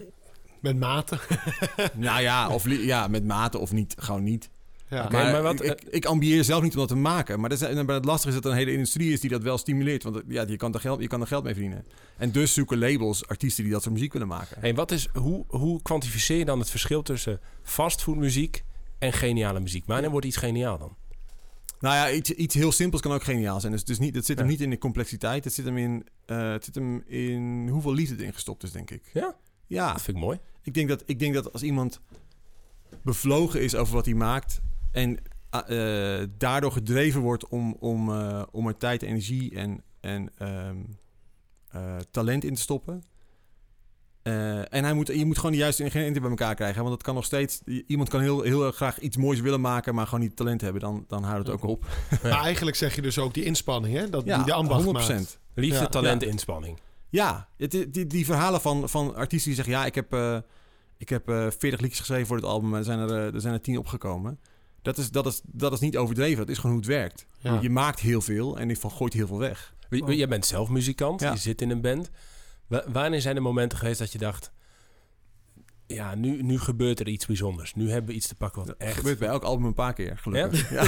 Met mate. *laughs* nou ja, of ja, met mate of niet, gewoon niet. Ja. Oké, maar maar wat- ik, ik, ambieer zelf niet om dat te maken. Maar, dat is, maar het lastige is dat er een hele industrie is die dat wel stimuleert. Want ja, je kan er geld, je kan er geld mee verdienen. En dus zoeken labels artiesten die dat soort muziek willen maken. Hey, wat is, hoe, hoe kwantificeer je dan het verschil tussen fastfoodmuziek en geniale muziek? Wanneer wordt iets geniaal dan? Nou ja, iets, iets heel simpels kan ook geniaal zijn. Dus, dus niet, het zit hem Ja. niet in de complexiteit. Het zit hem in, eh, het zit hem in hoeveel liefde erin gestopt is, denk ik. Ja? Ja, Dat vind ik mooi. ik denk dat, ik denk dat als iemand bevlogen is over wat hij maakt... en eh, eh, daardoor gedreven wordt om, om, eh, om er tijd, energie en, en ehm, eh, talent in te stoppen... eh, en hij moet, je moet gewoon de juiste ingrediënten bij elkaar krijgen. Want het kan nog steeds... Iemand kan heel, heel graag iets moois willen maken... maar gewoon niet talent hebben. Dan, dan houdt het ook op. Ja. Maar eigenlijk zeg je dus ook die inspanning, hè? Dat, Ja, die de ambacht 100%. maakt. Liefde, Ja. talent, Ja. inspanning. Ja, het, die, die verhalen van, van artiesten die zeggen... ja, ik heb, eh, ik heb eh 40 liedjes geschreven voor dit album... maar er zijn er, eh, er zijn er 10 opgekomen. Dat is, dat, is, dat is niet overdreven. Dat is gewoon hoe het werkt. Ja. Je maakt heel veel en van gooit heel veel weg. Wie- Jij bent zelf muzikant, Ja. je zit in een band. Wa- wanneer zijn er momenten geweest dat je dacht... Ja, nu, nu gebeurt er iets bijzonders. Nu hebben we iets te pakken wat Dat echt... gebeurt bij elk album een paar keer, gelukkig. Ja,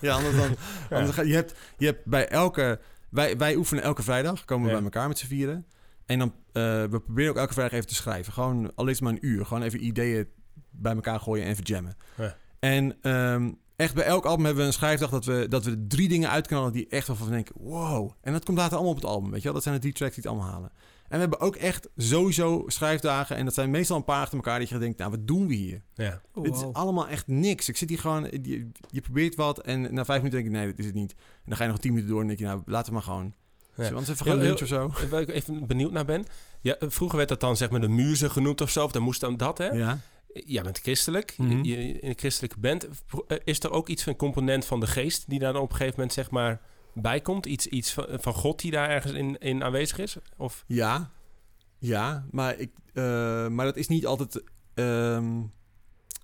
ja. *laughs* anders dan... Anders ga, je, hebt, je hebt bij elke... Wij, wij oefenen elke vrijdag, komen we Ja. bij elkaar met z'n vieren. En dan, eh, we proberen ook elke vrijdag even te schrijven. Gewoon al is maar een uur. Gewoon even ideeën bij elkaar gooien en even jammen. Ja. En ehm, echt bij elk album hebben we een schrijfdag dat we, dat we drie dingen uitknallen die echt wel van denken, wow. En dat komt later allemaal op het album, weet je wel. Dat zijn de drie tracks die het allemaal halen. En we hebben ook echt sowieso schrijfdagen. En dat zijn meestal een paar achter elkaar dat je denkt, nou, wat doen we hier? Ja. Oh, Dit is allemaal echt niks. Ik zit hier gewoon, je, je probeert wat en na vijf minuten denk ik, nee, dit is het niet. En dan ga je nog tien minuten door en denk je, nou, laten we maar gewoon. Ja. Zullen we anders even gaan lunchen of zo? *laughs* Waar ik even benieuwd naar ben. Ja, vroeger werd dat dan zeg maar de muze genoemd of zo. Of dan moest dan dat, hè? Ja. Jij bent christelijk. Je- Mhm. je, in een christelijke band. Eh, Is er ook iets van een component van de geest... die daar dan op een gegeven moment zeg maar bij komt? Iets, iets van, van God die daar ergens in, in aanwezig is? Of... Ja, ja, maar, ik, eh, maar dat is niet altijd. ehm,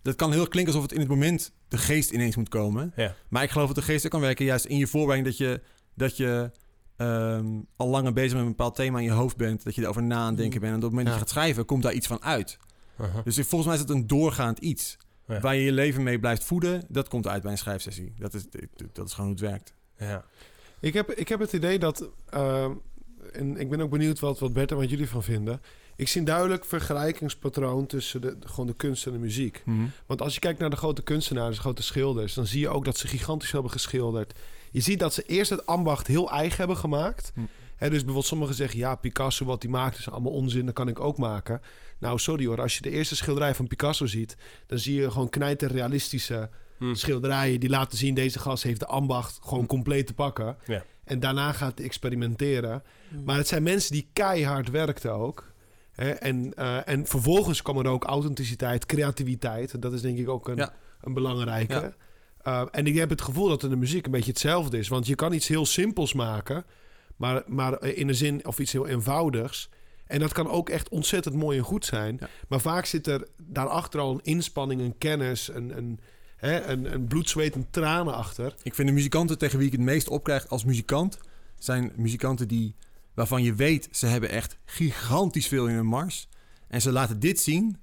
dat kan heel klinken alsof het in het moment de geest ineens moet komen. Ja. Maar ik geloof dat de geest er kan werken juist in je voorbereiding dat je, dat je ehm, al langer bezig met een bepaald thema in je hoofd bent. Dat je erover na aan denken bent. En op het moment dat je gaat schrijven, komt daar iets van uit. Uh-huh. Dus volgens mij is het een doorgaand iets. Ja. Waar je je leven mee blijft voeden, dat komt uit bij een schrijfsessie. Dat is, dat is gewoon hoe het werkt. Ja. Ik heb, ik heb het idee dat... ehm, en ik ben ook benieuwd wat, wat Bert en wat jullie van vinden. Ik zie een duidelijk vergelijkingspatroon tussen de, gewoon de kunst en de muziek. Want als je kijkt naar de grote kunstenaars, de grote schilders... dan zie je ook dat ze gigantisch hebben geschilderd. Je ziet dat ze eerst het ambacht heel eigen hebben gemaakt. Hè, dus bijvoorbeeld sommigen zeggen... ja, Picasso, wat hij maakt is allemaal onzin, dat kan ik ook maken. Nou, sorry hoor, als je de eerste schilderij van Picasso ziet... dan zie je gewoon knijterrealistische Hm. schilderijen... die laten zien, deze gast heeft de ambacht gewoon compleet te pakken. Ja. En daarna gaat hij experimenteren. Maar het zijn mensen die keihard werkten ook... Hè, en, eh, en vervolgens kwam er ook authenticiteit, creativiteit. Dat is denk ik ook een, Ja. een belangrijke. Ja. Uh, en ik heb het gevoel dat in de muziek een beetje hetzelfde is. Want je kan iets heel simpels maken, maar, maar in de zin of iets heel eenvoudigs. En dat kan ook echt ontzettend mooi en goed zijn. Ja. Maar vaak zit er daarachter al een inspanning, een kennis, een, een, hè, een, een bloed, zweet en tranen achter. Ik vind de muzikanten tegen wie ik het meest opkrijg als muzikant... zijn muzikanten die, waarvan je weet... ze hebben echt gigantisch veel in hun mars. En ze laten dit zien,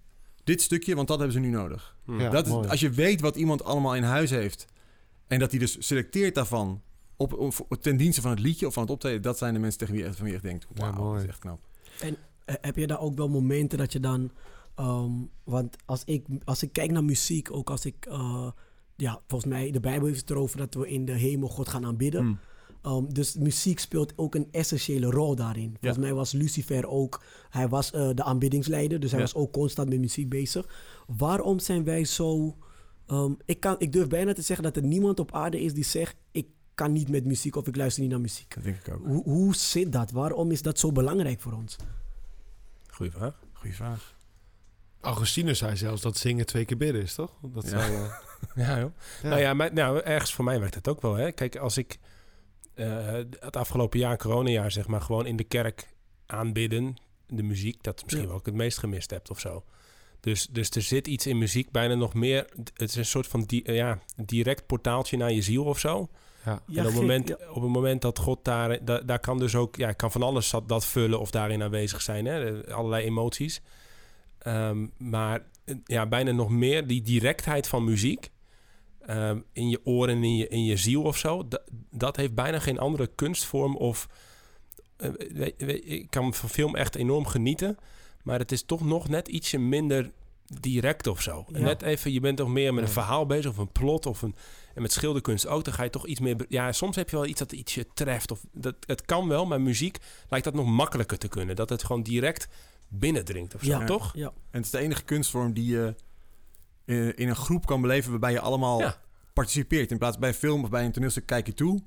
dit stukje, want dat hebben ze nu nodig. Hm. Ja. dat is, als je weet wat iemand allemaal in huis heeft... en dat hij dus selecteert daarvan... Op, op- ten dienste van het liedje of van het optreden... dat zijn de mensen tegen wie je echt, van wie je echt denkt... Ja, wauw, mooi. dat is echt knap. Eh, heb je daar ook wel momenten dat je dan... ehm, want als ik, als ik kijk naar muziek, ook als ik... eh, ja, volgens mij, de Bijbel heeft het erover dat we in de hemel God gaan aanbidden. Mm. Um, dus muziek speelt ook een essentiële rol daarin. Volgens mij was Lucifer ook, hij was eh, de aanbiddingsleider, dus hij Ja. was ook constant met muziek bezig. Waarom zijn wij zo... ehm, ik, kan, ik durf bijna te zeggen dat er niemand op aarde is die zegt, ik kan niet met muziek of ik luister niet naar muziek. Dat denk ik ook. Hoe, hoe zit dat? Waarom is dat zo belangrijk voor ons? Goeie vraag. Goeie vraag. Augustinus zei zelfs dat zingen twee keer bidden is, toch? Dat Ja. zei, eh, *laughs* Ja, joh. ja. Nou ja, maar, nou, ergens voor mij werkt het ook wel. Hè? Kijk, als ik eh, het afgelopen jaar, coronajaar, zeg maar, gewoon in de kerk aanbidden, de muziek, dat misschien Ja. wel ik het meest gemist heb of zo. Dus, dus er zit iets in muziek bijna nog meer. Het is een soort van di ja, direct portaaltje naar je ziel of zo. Ja. en op het, moment, ja. op het moment dat God daar, da- daar kan dus ook, ja, kan van alles dat, dat vullen of daarin aanwezig zijn, hè? Eh, allerlei emoties. Ehm, maar eh, ja, bijna nog meer die directheid van muziek ehm, in je oren en in je, in je ziel of zo, da- dat heeft bijna geen andere kunstvorm of. eh, ik kan van film echt enorm genieten, maar het is toch nog net ietsje minder direct of zo. En. Net even, je bent toch meer met een verhaal bezig of een plot of een... En met schilderkunst ook, dan ga je toch iets meer... Ja, soms heb je wel iets dat iets je treft. Of dat, het kan wel, maar muziek lijkt dat nog makkelijker te kunnen. Dat het gewoon direct binnendringt of zo, Ja. toch? Ja, En het is de enige kunstvorm die je eh, in een groep kan beleven waarbij je allemaal Ja. participeert. In plaats bij een film of bij een toneelstuk kijk je toe.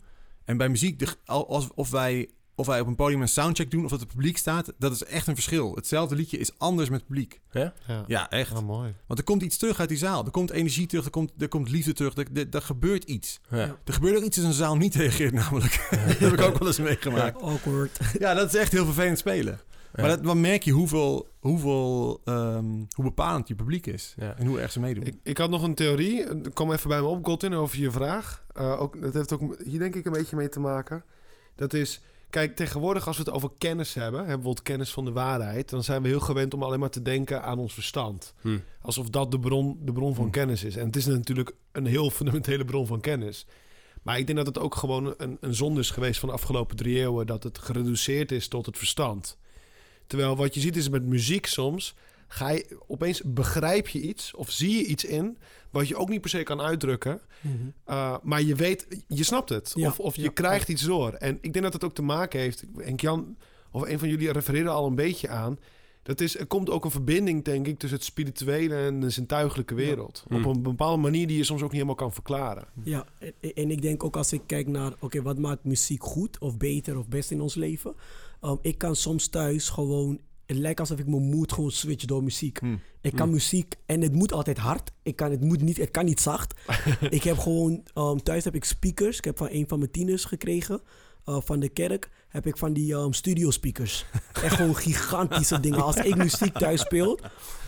En bij muziek, de, al- als, of, wij, of wij op een podium een soundcheck doen of dat het publiek staat, dat is echt een verschil. Hetzelfde liedje is anders met het publiek. Ja? Ja, Ja, echt. Ah, mooi. Want er komt iets terug uit die zaal. Er komt energie terug, er komt, er komt liefde terug. Er, er, er gebeurt iets. Ja. Ja. Er gebeurt ook iets als een zaal niet reageert namelijk. *laughs* dat heb ik ook wel eens meegemaakt. awkward. Ja, dat is echt heel vervelend spelen. Maar dat, dan merk je hoeveel, hoeveel, ehm, hoe bepalend je publiek is. Ja. En hoe erg ze meedoen. Ik, ik had nog een theorie. Kwam even bij me op, Godwin, over je vraag. Eh, ook, dat heeft ook hier denk ik een beetje mee te maken. Dat is, kijk, tegenwoordig als we het over kennis hebben, hè, bijvoorbeeld kennis van de waarheid, dan zijn we heel gewend om alleen maar te denken aan ons verstand. Hm. Alsof dat de bron, de bron van Hm. kennis is. En het is natuurlijk een heel *laughs* fundamentele bron van kennis. Maar ik denk dat het ook gewoon een, een zonde is geweest van de afgelopen drie eeuwen... dat het gereduceerd is tot het verstand. Terwijl wat je ziet is met muziek soms... ga je opeens begrijp je iets of zie je iets in... wat je ook niet per se kan uitdrukken... Mhm. Uh, maar je weet, je snapt het. Ja, of of je ja, krijgt iets door. En ik denk dat het ook te maken heeft. En Jan of een van jullie refereerde al een beetje aan. Dat is, er komt ook een verbinding, denk ik, tussen het spirituele en de zintuigelijke wereld. Ja. Op Mm. een bepaalde manier die je soms ook niet helemaal kan verklaren. Ja, en, en ik denk ook als ik kijk naar, oké, wat maakt muziek goed of beter of best in ons leven? Um, ik kan soms thuis gewoon, het lijkt alsof ik mijn moed gewoon switch door muziek. Hm. Ik kan muziek, en het moet altijd hard. Ik kan, het, moet niet, het kan niet zacht. *laughs* ik heb gewoon, um, thuis heb ik speakers. Ik heb van een van mijn tieners gekregen. uh, van de kerk heb ik van die um, studio speakers. Echt gewoon *laughs* gigantische dingen. Als ik muziek thuis speel,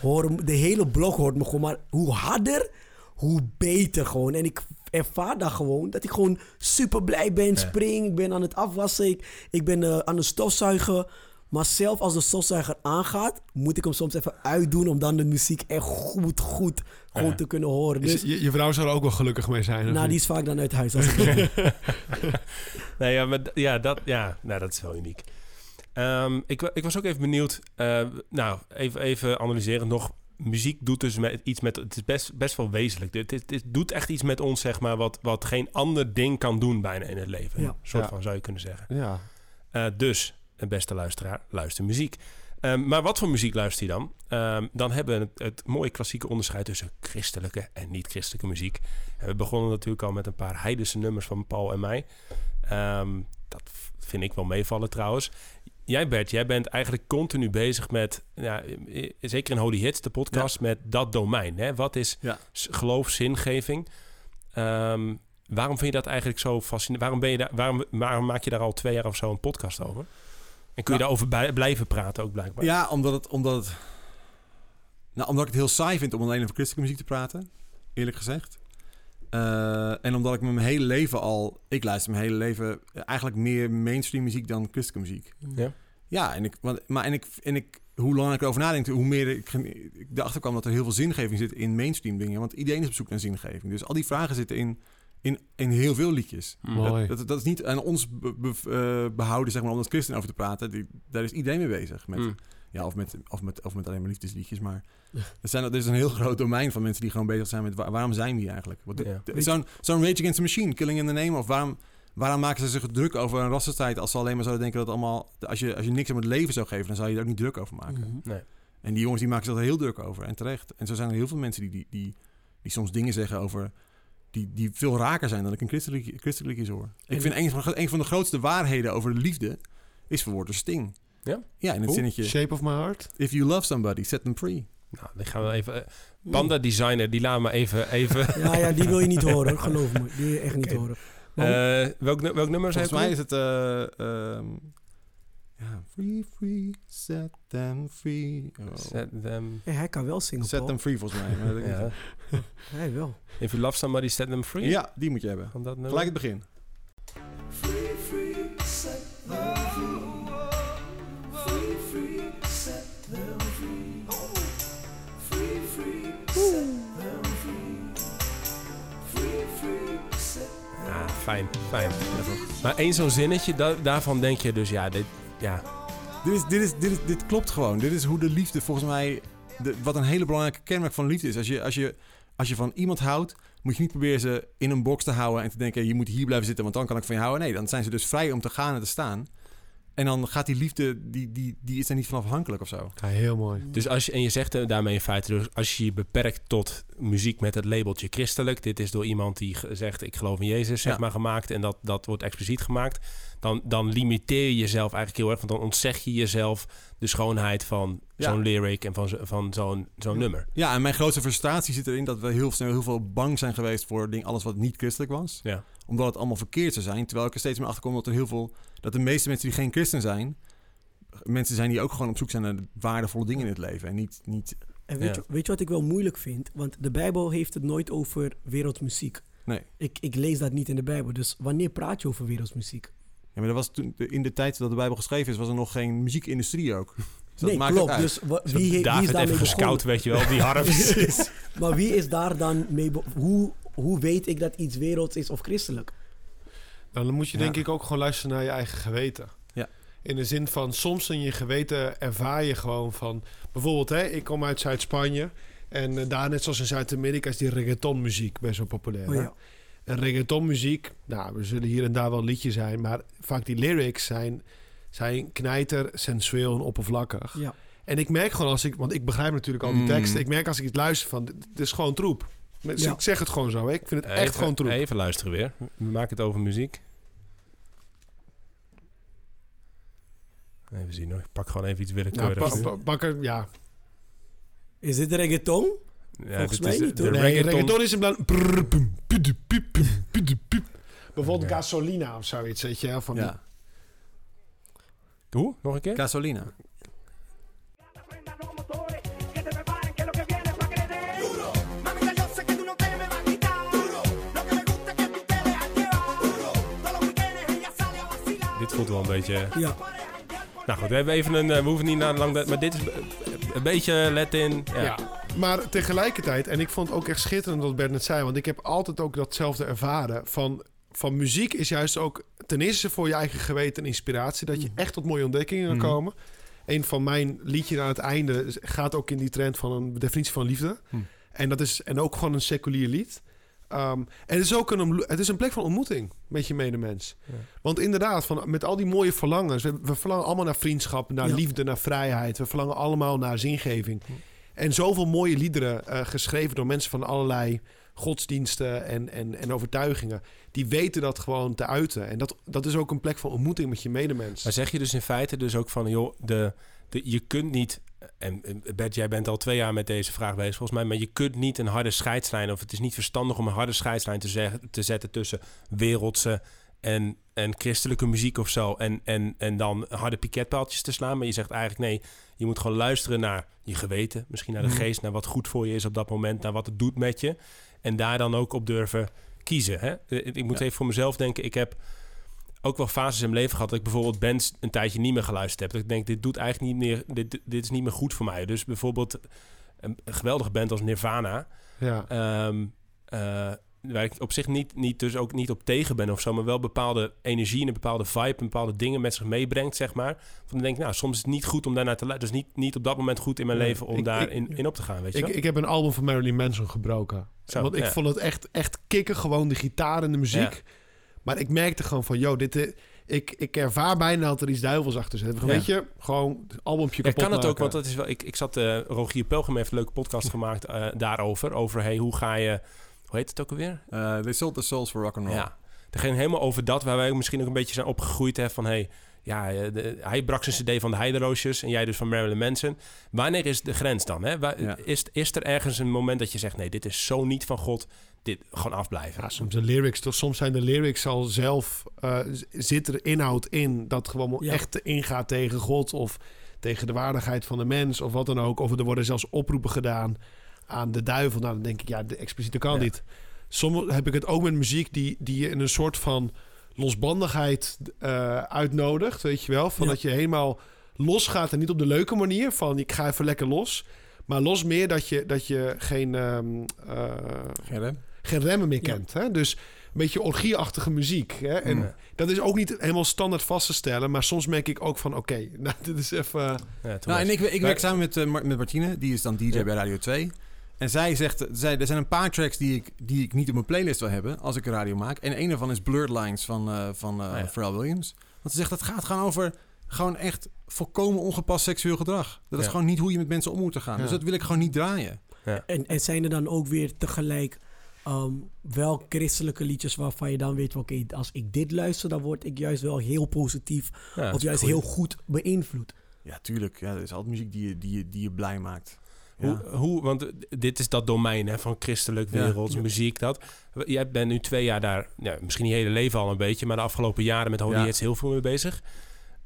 hoor de hele blok hoort me gewoon. Maar hoe harder, hoe beter gewoon. En ik ervaar dat gewoon. Dat ik gewoon super blij ben, spring. Ik ben aan het afwassen. Ik, ik ben uh, aan het stofzuigen. Maar zelf als de stofzuiger aangaat, moet ik hem soms even uitdoen om dan de muziek echt goed, goed Ja. te kunnen horen. Dus je, je vrouw zou er ook wel gelukkig mee zijn. nou, die is vaak dan uit huis. Als *laughs* ik. *laughs* Nee, ja, maar ja, dat, ja, nou, dat is wel uniek. Ehm, ik, ik was ook even benieuwd. eh, nou, even, even analyseren nog. Muziek doet dus met, iets met. Het is best, best wel wezenlijk. Het, het, het doet echt iets met ons, zeg maar. Wat, wat geen ander ding kan doen bijna in het leven. Ja. Een soort Ja. van zou je kunnen zeggen. Ja. Eh, dus, een beste luisteraar, luister muziek. Ehm, maar wat voor muziek luister je dan? Ehm, dan hebben we het, het mooie klassieke onderscheid tussen christelijke en niet-christelijke muziek. En we begonnen natuurlijk al met een paar heidense nummers van Paul en mij. Ehm, dat vind ik wel meevallen trouwens. Jij Bert, jij bent eigenlijk continu bezig met, ja, zeker in Holy Hits, de podcast, met dat domein. Hè? Wat is Ja. geloof, zingeving? Ehm, waarom vind je dat eigenlijk zo fascinerend? Waarom, ben je daar, waarom, waarom maak je daar al twee jaar of zo een podcast over? En kun je daarover bij- blijven praten ook blijkbaar? Ja, omdat het, omdat het... Nou, omdat ik het heel saai vind om alleen over christelijke muziek te praten. Eerlijk gezegd. Eh, en omdat ik me mijn hele leven al... Ik luister mijn hele leven eigenlijk meer mainstream muziek dan christelijke muziek. Ja? Ja, en ik, want, maar en ik, en ik, hoe langer ik erover nadenk, hoe meer ik, ik erachter kwam dat er heel veel zingeving zit in mainstream dingen. Want iedereen is op zoek naar zingeving. Dus al die vragen zitten in, in, in heel veel liedjes. Mooi. Dat, dat, dat is niet aan ons be- be- eh, behouden, zeg maar, om als christen over te praten. Die, daar is iedereen mee bezig. Met, Mm. Ja, of, met, of, met, of met alleen maar liefdesliedjes. Maar er, zijn, er is een heel groot domein van mensen die gewoon bezig zijn met waar- waarom zijn we hier eigenlijk? Ja. Zo'n zo'n Rage Against the Machine, Killing in the Name. Of waarom, waarom maken ze zich druk over een rassenstrijd als ze alleen maar zouden denken dat allemaal... Als je, als je niks om het leven zou geven, dan zou je er ook niet druk over maken. Mhm. Nee. En die jongens die maken zich er heel druk over. En terecht. En zo zijn er heel veel mensen die, die, die, die soms dingen zeggen over... Die, die veel raker zijn dan ik in christelijke, christelijke liedjes hoor. Ik vind een van, een van de grootste waarheden over de liefde... is verwoord door Sting. Ja? Ja, in het Hoe? zinnetje... Shape of my heart? If you love somebody, set them free. Nou, dan gaan we even... eh, Panda Designer, die laat me even... even *laughs* Ja, ja, die wil je niet horen, *laughs* geloof me. Die wil je echt niet horen. Maar- eh, welk, welk nummer Volgens mij is het... eh, ehm, ja, free, free, set them free. Oh. Set them... Ja, hij kan wel zingen, Set Paul. them free, volgens mij. Ja. Hij wel. If you love somebody, set them free. ja, die moet je hebben. Van dat nummer? Gelijk het begin. Ja, fijn, fijn. Maar één zo'n zinnetje, da- daarvan denk je dus, ja, dit, ja, Dit, dit, dit klopt gewoon. Dit is hoe de liefde volgens mij de, wat een hele belangrijke kenmerk van liefde is. Als je, als, je, als je van iemand houdt, moet je niet proberen ze in een box te houden en te denken: je moet hier blijven zitten, want dan kan ik van je houden. Nee, dan zijn ze dus vrij om te gaan en te staan. En dan gaat die liefde, die, die, die is er niet van afhankelijk of zo. Ja, heel mooi. Dus als je, en je zegt eh, daarmee in feite, dus als je je beperkt tot muziek met het labeltje christelijk, dit is door iemand die zegt ik geloof in Jezus, zeg Ja. maar, gemaakt en dat, dat wordt expliciet gemaakt, dan, dan limiteer je jezelf eigenlijk heel erg, want dan ontzeg je jezelf de schoonheid van Ja. zo'n lyric en van, zo- van zo'n zo'n nummer. Ja, en mijn grootste frustratie zit erin dat we heel snel heel veel bang zijn geweest voor ding, alles wat niet christelijk was. Ja. Omdat het allemaal verkeerd zou zijn. Terwijl ik er steeds meer achter kom dat er heel veel, dat de meeste mensen die geen christen zijn, mensen zijn die ook gewoon op zoek zijn naar de waardevolle dingen in het leven. En niet, niet En weet, Ja. je, weet je wat ik wel moeilijk vind? Want de Bijbel heeft het nooit over wereldmuziek. nee. Ik, ik lees dat niet in de Bijbel. Dus wanneer praat je over wereldmuziek? Ja, maar dat was toen, in de tijd dat de Bijbel geschreven is, was er nog geen muziekindustrie ook. Dus dat nee, maakt klopt. Dus wa- wie, wie is David daarmee even gescout, weet je wel, die harp. *laughs* Maar wie is daar dan mee... Hoe, hoe weet ik dat iets werelds is of christelijk? Nou, dan moet je Ja. denk ik ook gewoon luisteren naar je eigen geweten. Ja. In de zin van, soms in je geweten ervaar je gewoon van... Bijvoorbeeld, hè, ik kom uit Zuid-Spanje. En eh, daar, net zoals in Zuid-Amerika, is die reggaetonmuziek best wel populair. Oh ja. En reggaetonmuziek, nou, we zullen hier en daar wel liedjes zijn... maar vaak die lyrics zijn, zijn knijter, sensueel en oppervlakkig. ja. En ik merk gewoon als ik... Want ik begrijp natuurlijk al die Mm. teksten. Ik merk als ik het luister van, dit is gewoon troep. Dus Ja. Ik zeg het gewoon zo, hè. Ik vind het echt gewoon troep. Even luisteren weer. We maken het over muziek. Even zien hoor. Ik pak gewoon even iets Nou, willekeurigs. pa- pa- pak er, ja, Is dit reggaeton? Ja, volgens dit mij is niet, de hoor. Nee, reggaeton- reggaeton, is een piep. Bijvoorbeeld gasolina of zoiets, weet je. wel, Van die- Ja. Hoe? Nog een keer? Gasolina. Voelt wel een beetje... Ja. Nou goed, we hebben even een... eh, we hoeven niet naar lang... Maar dit is eh, een beetje let in. Ja. Ja. Maar tegelijkertijd, en ik vond het ook echt schitterend wat Bert net zei, want ik heb altijd ook datzelfde ervaren. Van, van muziek is juist ook ten eerste voor je eigen geweten en inspiratie, dat je echt tot mooie ontdekkingen kan Mhm. komen. Een van mijn liedjes aan het einde gaat ook in die trend van een definitie van liefde. Hm. En dat is en ook gewoon een seculier lied. Ehm, en het is ook een, het is een plek van ontmoeting met je medemens. Ja. Want inderdaad, van, met al die mooie verlangens. We, we verlangen allemaal naar vriendschap, naar Ja. liefde, naar vrijheid. We verlangen allemaal naar zingeving. En zoveel mooie liederen eh, geschreven door mensen van allerlei godsdiensten en, en, en overtuigingen. Die weten dat gewoon te uiten. En dat, dat is ook een plek van ontmoeting met je medemens. Maar zeg je dus in feite dus ook van... joh, de, de, je kunt niet... En Bert, jij bent al twee jaar met deze vraag bezig volgens mij... maar je kunt niet een harde scheidslijn... of het is niet verstandig om een harde scheidslijn te, zeggen, te zetten... tussen wereldse en, en christelijke muziek of zo... En, en, en dan harde piketpaaltjes te slaan. Maar je zegt eigenlijk nee... je moet gewoon luisteren naar je geweten... misschien naar de Mhm. geest... naar wat goed voor je is op dat moment... naar wat het doet met je... en daar dan ook op durven kiezen. Hè? Eh, Ik moet Ja. even voor mezelf denken... ik heb ook wel fases in mijn leven gehad dat ik bijvoorbeeld bands een tijdje niet meer geluisterd heb. Dat ik denk, dit doet eigenlijk niet meer, dit, dit is niet meer goed voor mij. Dus bijvoorbeeld een, een geweldige band als Nirvana, Ja. eh, waar ik op zich niet, niet, dus ook niet op tegen ben of zo, maar wel bepaalde energie en een bepaalde vibe en bepaalde dingen met zich meebrengt, zeg maar. Van dan denk ik, nou, soms is het niet goed om daarnaar te luisteren. Dus niet, niet op dat moment goed in mijn Nee, leven om ik- daar ik- in, in op te gaan, weet je Ik, wel? ik heb een album van Marilyn Manson gebroken. Zo, Want ik ja. vond het echt, echt kicken, gewoon de gitaar en de muziek. Maar ik merkte gewoon van, yo, dit, eh, ik, ik ervaar bijna dat er iets duivels achter zit. Ja. Weet je, gewoon het albumpje Ja, kapot kan het ook, want dat is wel. Ik, ik zat. eh Rogier Pelgrim heeft een leuke podcast *laughs* gemaakt eh, daarover. Over hey, hoe ga je. Hoe heet het ook alweer? Eh they sold the souls for rock and roll. Ja. Er ging helemaal over dat waar wij ook misschien ook een beetje zijn opgegroeid. Hè, van hey, ja, eh, de- hij brak zijn CD van de Heideroosjes en jij dus van Marilyn Manson. Wanneer is de grens dan? Hè? Waar, Ja. is, is er ergens een moment dat je zegt: nee, dit is zo niet van God, dit gewoon afblijven? Ja, soms de lyrics, toch? Soms zijn de lyrics al zelf, eh, z- zit er inhoud in dat gewoon Ja. echt ingaat tegen God of tegen de waardigheid van de mens of wat dan ook. Of er worden zelfs oproepen gedaan aan de duivel. Nou, dan denk ik, ja, de expliciete kan Ja. niet. Soms heb ik het ook met muziek die, die je in een soort van losbandigheid eh, uitnodigt, weet je wel? Van Ja. dat je helemaal losgaat en niet op de leuke manier van ik ga even lekker los. Maar los meer dat je, dat je geen, ehm, eh, Geen rem? geen remmen meer Ja. kent. Hè? Dus beetje orgieachtige muziek. Hè? En Ja. dat is ook niet helemaal standaard vast te stellen. Maar soms merk ik ook van, oké, *laughs* nou, dit is even... Ja, Nou, en ik, ik werk samen met, eh, met Martine, die is dan DJ Ja. bij Radio 2. En zij zegt, zij, er zijn een paar tracks die ik, die ik niet op mijn playlist wil hebben als ik een radio maak. En een daarvan is Blurred Lines van, eh van eh Ah, ja. Pharrell Williams. Want ze zegt, dat gaat gewoon over gewoon echt volkomen ongepast seksueel gedrag. Dat is Ja. gewoon niet hoe je met mensen om moet te gaan. Ja. Dus dat wil ik gewoon niet draaien. En, en zijn er dan ook weer tegelijk ehm, wel christelijke liedjes waarvan je dan weet, van, oké, als ik dit luister, dan word ik juist wel heel positief of is juist goed. heel goed beïnvloed. Ja, tuurlijk. Ja, er is altijd muziek die je, die je, die je blij maakt. Ja. Hoe, hoe, want dit is dat domein hè, van christelijk wereld, Ja. muziek, dat. Jij bent nu twee jaar daar, ja, misschien je hele leven al een beetje, maar de afgelopen jaren met Holy Ja. Hits heel veel mee bezig.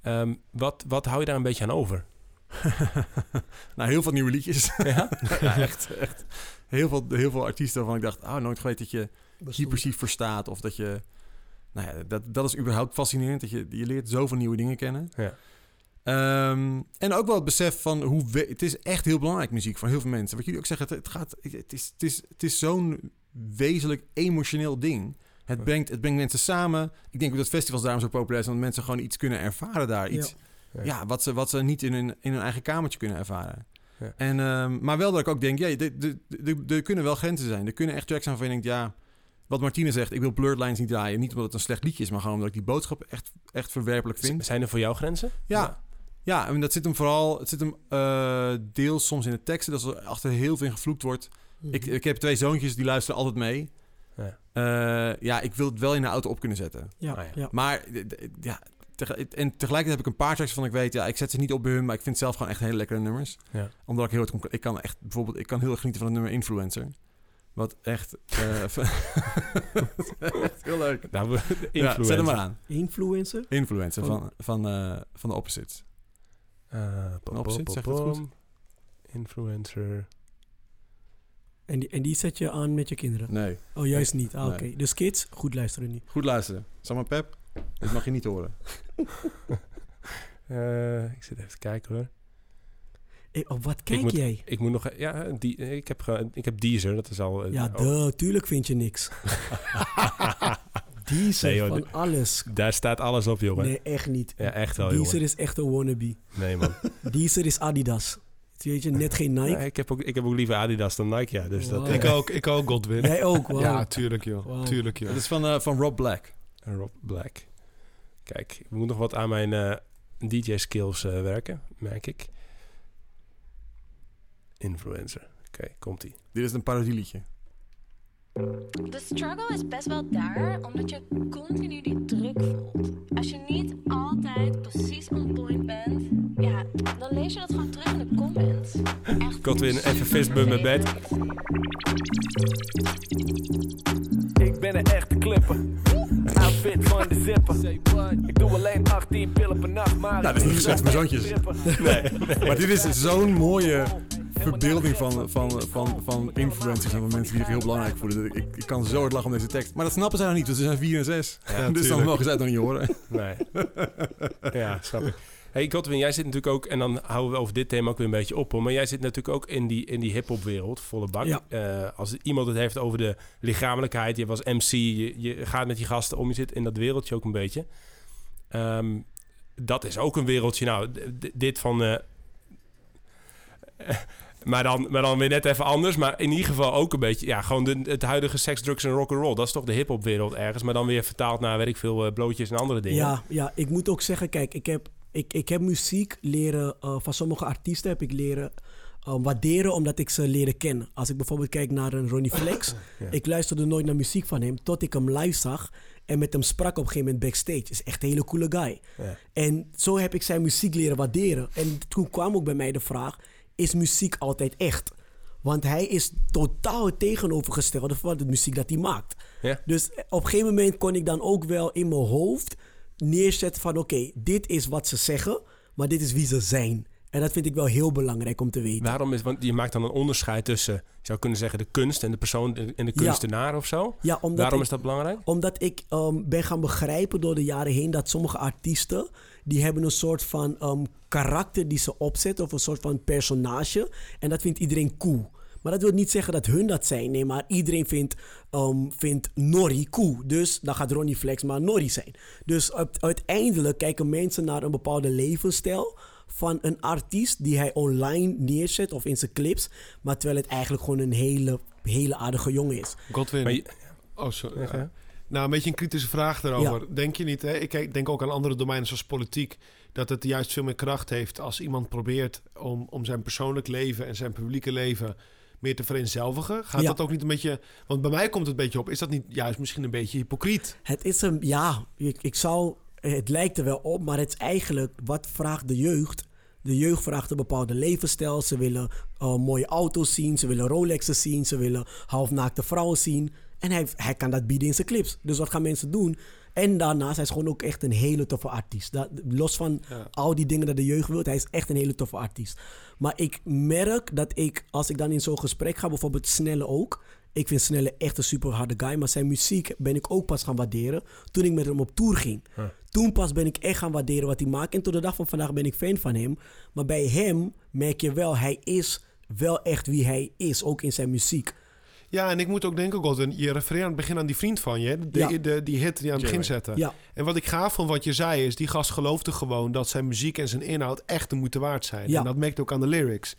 Ehm, wat, wat hou je daar een beetje aan over? *laughs* nou, heel veel nieuwe liedjes. Ja? *laughs* ja, echt, echt. Heel veel, heel veel artiesten waarvan ik dacht, oh, nooit geweten dat je hypersief verstaat. Of dat je... Nou ja, dat, dat is überhaupt fascinerend. Dat je, je leert zoveel nieuwe dingen kennen. Ja. Ehm, en ook wel het besef van hoe... we- het is echt heel belangrijk muziek voor heel veel mensen. Wat jullie ook zeggen, het, het, gaat, het is, het is, het is zo'n wezenlijk emotioneel ding. Het brengt, het brengt mensen samen. Ik denk ook dat festivals daarom zo populair zijn. Want mensen gewoon iets kunnen ervaren daar. Iets, Ja. ja. wat, ze, wat ze niet in hun, in hun eigen kamertje kunnen ervaren. Ja. En, ehm, maar wel dat ik ook denk, ja, er- kunnen wel grenzen zijn. Er kunnen echt tracks zijn waarvan je denkt, ja... Wat Martine zegt, ik wil Blurred Lines niet draaien. Niet omdat het een slecht liedje is, maar gewoon omdat ik die boodschap echt, echt verwerpelijk vind. Zijn er voor jou grenzen? Ja, ja, en dat zit hem vooral... Het zit hem eh, deels soms in de teksten, dat er achter heel veel in gevloekt wordt. Mhm. Ik, ik heb twee zoontjes, die luisteren altijd mee. Ja. Eh, ja, ik wil het wel in de auto op kunnen zetten. ja, Ah, ja. ja. Maar ja, en tegelijkertijd heb ik een paar tracks van ik weet, ja, ik zet ze niet op bij hun, maar ik vind zelf gewoon echt hele lekkere nummers. Ja. Omdat ik heel erg, ik kan echt bijvoorbeeld, ik kan heel erg genieten van het nummer Influencer. Wat echt, eh, echt *laughs* *laughs* heel leuk. Nou, Ja, zet hem influencer. maar aan. Influencer? Influencer Van- van, van, eh, van de Opposites. Eh, pom, zegt het goed? Influencer. En die, en die zet je aan met je kinderen? Nee, Oh, juist niet. Ah, Nee. Oké, dus kids, goed luisteren nu. goed luisteren. Sam Pep, dit mag je niet horen. *laughs* Eh, ik zit even te kijken hoor. Eh, op wat kijk moet- jij? Ik moet nog... Ja, die, ik, heb, ge- ik heb Deezer, dat is al... Ja, oh, duh, tuurlijk vind je niks. *laughs* *laughs* Deezer Nee, joh, van alles. Daar staat alles op, jongen. Nee, echt niet. Ja, echt wel, Deezer jongen. is echt een wannabe. Nee, man. *laughs* Deezer is Adidas. Weet je, net geen Nike. Ja, ik, heb ook, ik heb ook liever Adidas dan Nike, ja. Dus dat... Wow. eh, Ik ook, ik ook, Godwin. Jij ook, wow. Ja, tuurlijk joh. Tuurlijk joh. Het is van, eh, van Rob Black. En Rob Black. Kijk, ik moet nog wat aan mijn eh, DJ-skills eh, werken, merk ik. Influencer. Oké, komt-ie. Dit is een parodieliedje. De struggle is best wel daar, omdat je continu die druk voelt. Als je niet altijd precies on point bent, ja, dan lees je dat gewoon terug in de comments. Echt Godwin, even fistbump met bed. Ik ben een echte clipper. Outfit van de zipper. Ik doe alleen 18 pillen per nacht, maar... Nou, dat is niet gezegd voor mijn zoontjes. Maar dit is zo'n mooie verbeelding van, van, van, van influencers en van mensen die zich heel belangrijk voelen. Ik, ik kan zo hard lachen om deze tekst. Maar dat snappen zij nog niet, want ze zijn 4 en 6. *laughs* dus dan mogen zij het nog niet horen. Nee. *laughs* ja, snap ik. Hey Godwin, jij zit natuurlijk ook, en dan houden we over dit thema ook weer een beetje op, hoor, maar jij zit natuurlijk ook in die, in die hip-hop wereld, volle bak. Ja. Eh, als iemand het heeft over de lichamelijkheid, je was MC, je, je gaat met die gasten om, je zit in dat wereldje ook een beetje. Ehm, dat is ook een wereldje. Nou, dit van. eh, *laughs* maar, dan, maar dan weer net even anders. Maar in ieder geval ook een beetje. Ja, gewoon de, het huidige seks, drugs en rock'n'roll. Dat is toch de hip-hop wereld ergens. Maar dan weer vertaald naar, weet ik veel, eh, blootjes en andere dingen. Ja, ja, ik moet ook zeggen, kijk, ik heb, ik, ik heb muziek leren, eh, van sommige artiesten heb ik leren eh, waarderen omdat ik ze leren kennen. Als ik bijvoorbeeld kijk naar een Ronnie Flex, *laughs* Ja. ik luisterde nooit naar muziek van hem tot ik hem live zag en met hem sprak op een gegeven moment backstage. Is echt een hele coole guy. Ja. En zo heb ik zijn muziek leren waarderen. En toen kwam ook bij mij de vraag, is muziek altijd echt? Want hij is totaal het tegenovergestelde van de muziek dat hij maakt. Ja. Dus op een gegeven moment kon ik dan ook wel in mijn hoofd neerzetten van... oké, dit is wat ze zeggen, maar dit is wie ze zijn. En dat vind ik wel heel belangrijk om te weten. Waarom is, want je maakt dan een onderscheid tussen, je zou kunnen zeggen, de kunst en de persoon en de kunstenaar of zo. Ja, omdat Waarom ik- is dat belangrijk? Omdat ik ehm, ben gaan begrijpen door de jaren heen dat sommige artiesten, die hebben een soort van ehm, karakter die ze opzetten of een soort van personage. En dat vindt iedereen cool. Maar dat wil niet zeggen dat hun dat zijn. Nee, maar iedereen vindt, ehm vindt Norrie cool. Dus dan gaat Ronnie Flex maar Norrie zijn. Dus uit- uiteindelijk kijken mensen naar een bepaalde levensstijl van een artiest die hij online neerzet of in zijn clips. Maar terwijl het eigenlijk gewoon een hele, hele aardige jongen is. Godwin. Maar je- Oh, sorry. Ja, ga. Nou, een beetje een kritische vraag daarover. Denk je niet, hè? ik denk ook aan andere domeinen zoals politiek, dat het juist veel meer kracht heeft als iemand probeert om, om zijn persoonlijk leven en zijn publieke leven meer te vereenzelvigen? Gaat Ja. dat ook niet een beetje... Want bij mij komt het een beetje op, is dat niet juist misschien een beetje hypocriet? Het is een, ja, ik, ik zou, het lijkt er wel op, maar het is eigenlijk, wat vraagt de jeugd? De jeugd vraagt een bepaalde levensstijl. Ze willen eh, mooie auto's zien, ze willen Rolexen zien, ze willen halfnaakte vrouwen zien. En hij, hij kan dat bieden in zijn clips. Dus wat gaan mensen doen? En daarnaast, hij is gewoon ook echt een hele toffe artiest. Dat, los van Ja. al die dingen dat de jeugd wil, hij is echt een hele toffe artiest. Maar ik merk dat ik, als ik dan in zo'n gesprek ga, bijvoorbeeld Snelle ook. Ik vind Snelle echt een super harde guy, maar zijn muziek ben ik ook pas gaan waarderen toen ik met hem op tour ging. Toen pas ben ik echt gaan waarderen wat hij maakt. En tot de dag van vandaag ben ik fan van hem. Maar bij hem merk je wel, hij is wel echt wie hij is, ook in zijn muziek. Ja, en ik moet ook denken, Godwin, je refereert aan het begin aan die vriend van je, de, Ja. de, die hit die aan het begin zette. Ja, En wat ik gaaf van wat je zei is, die gast geloofde gewoon dat zijn muziek en zijn inhoud echt de moeite waard zijn. Ja. En dat merkt ook aan de lyrics.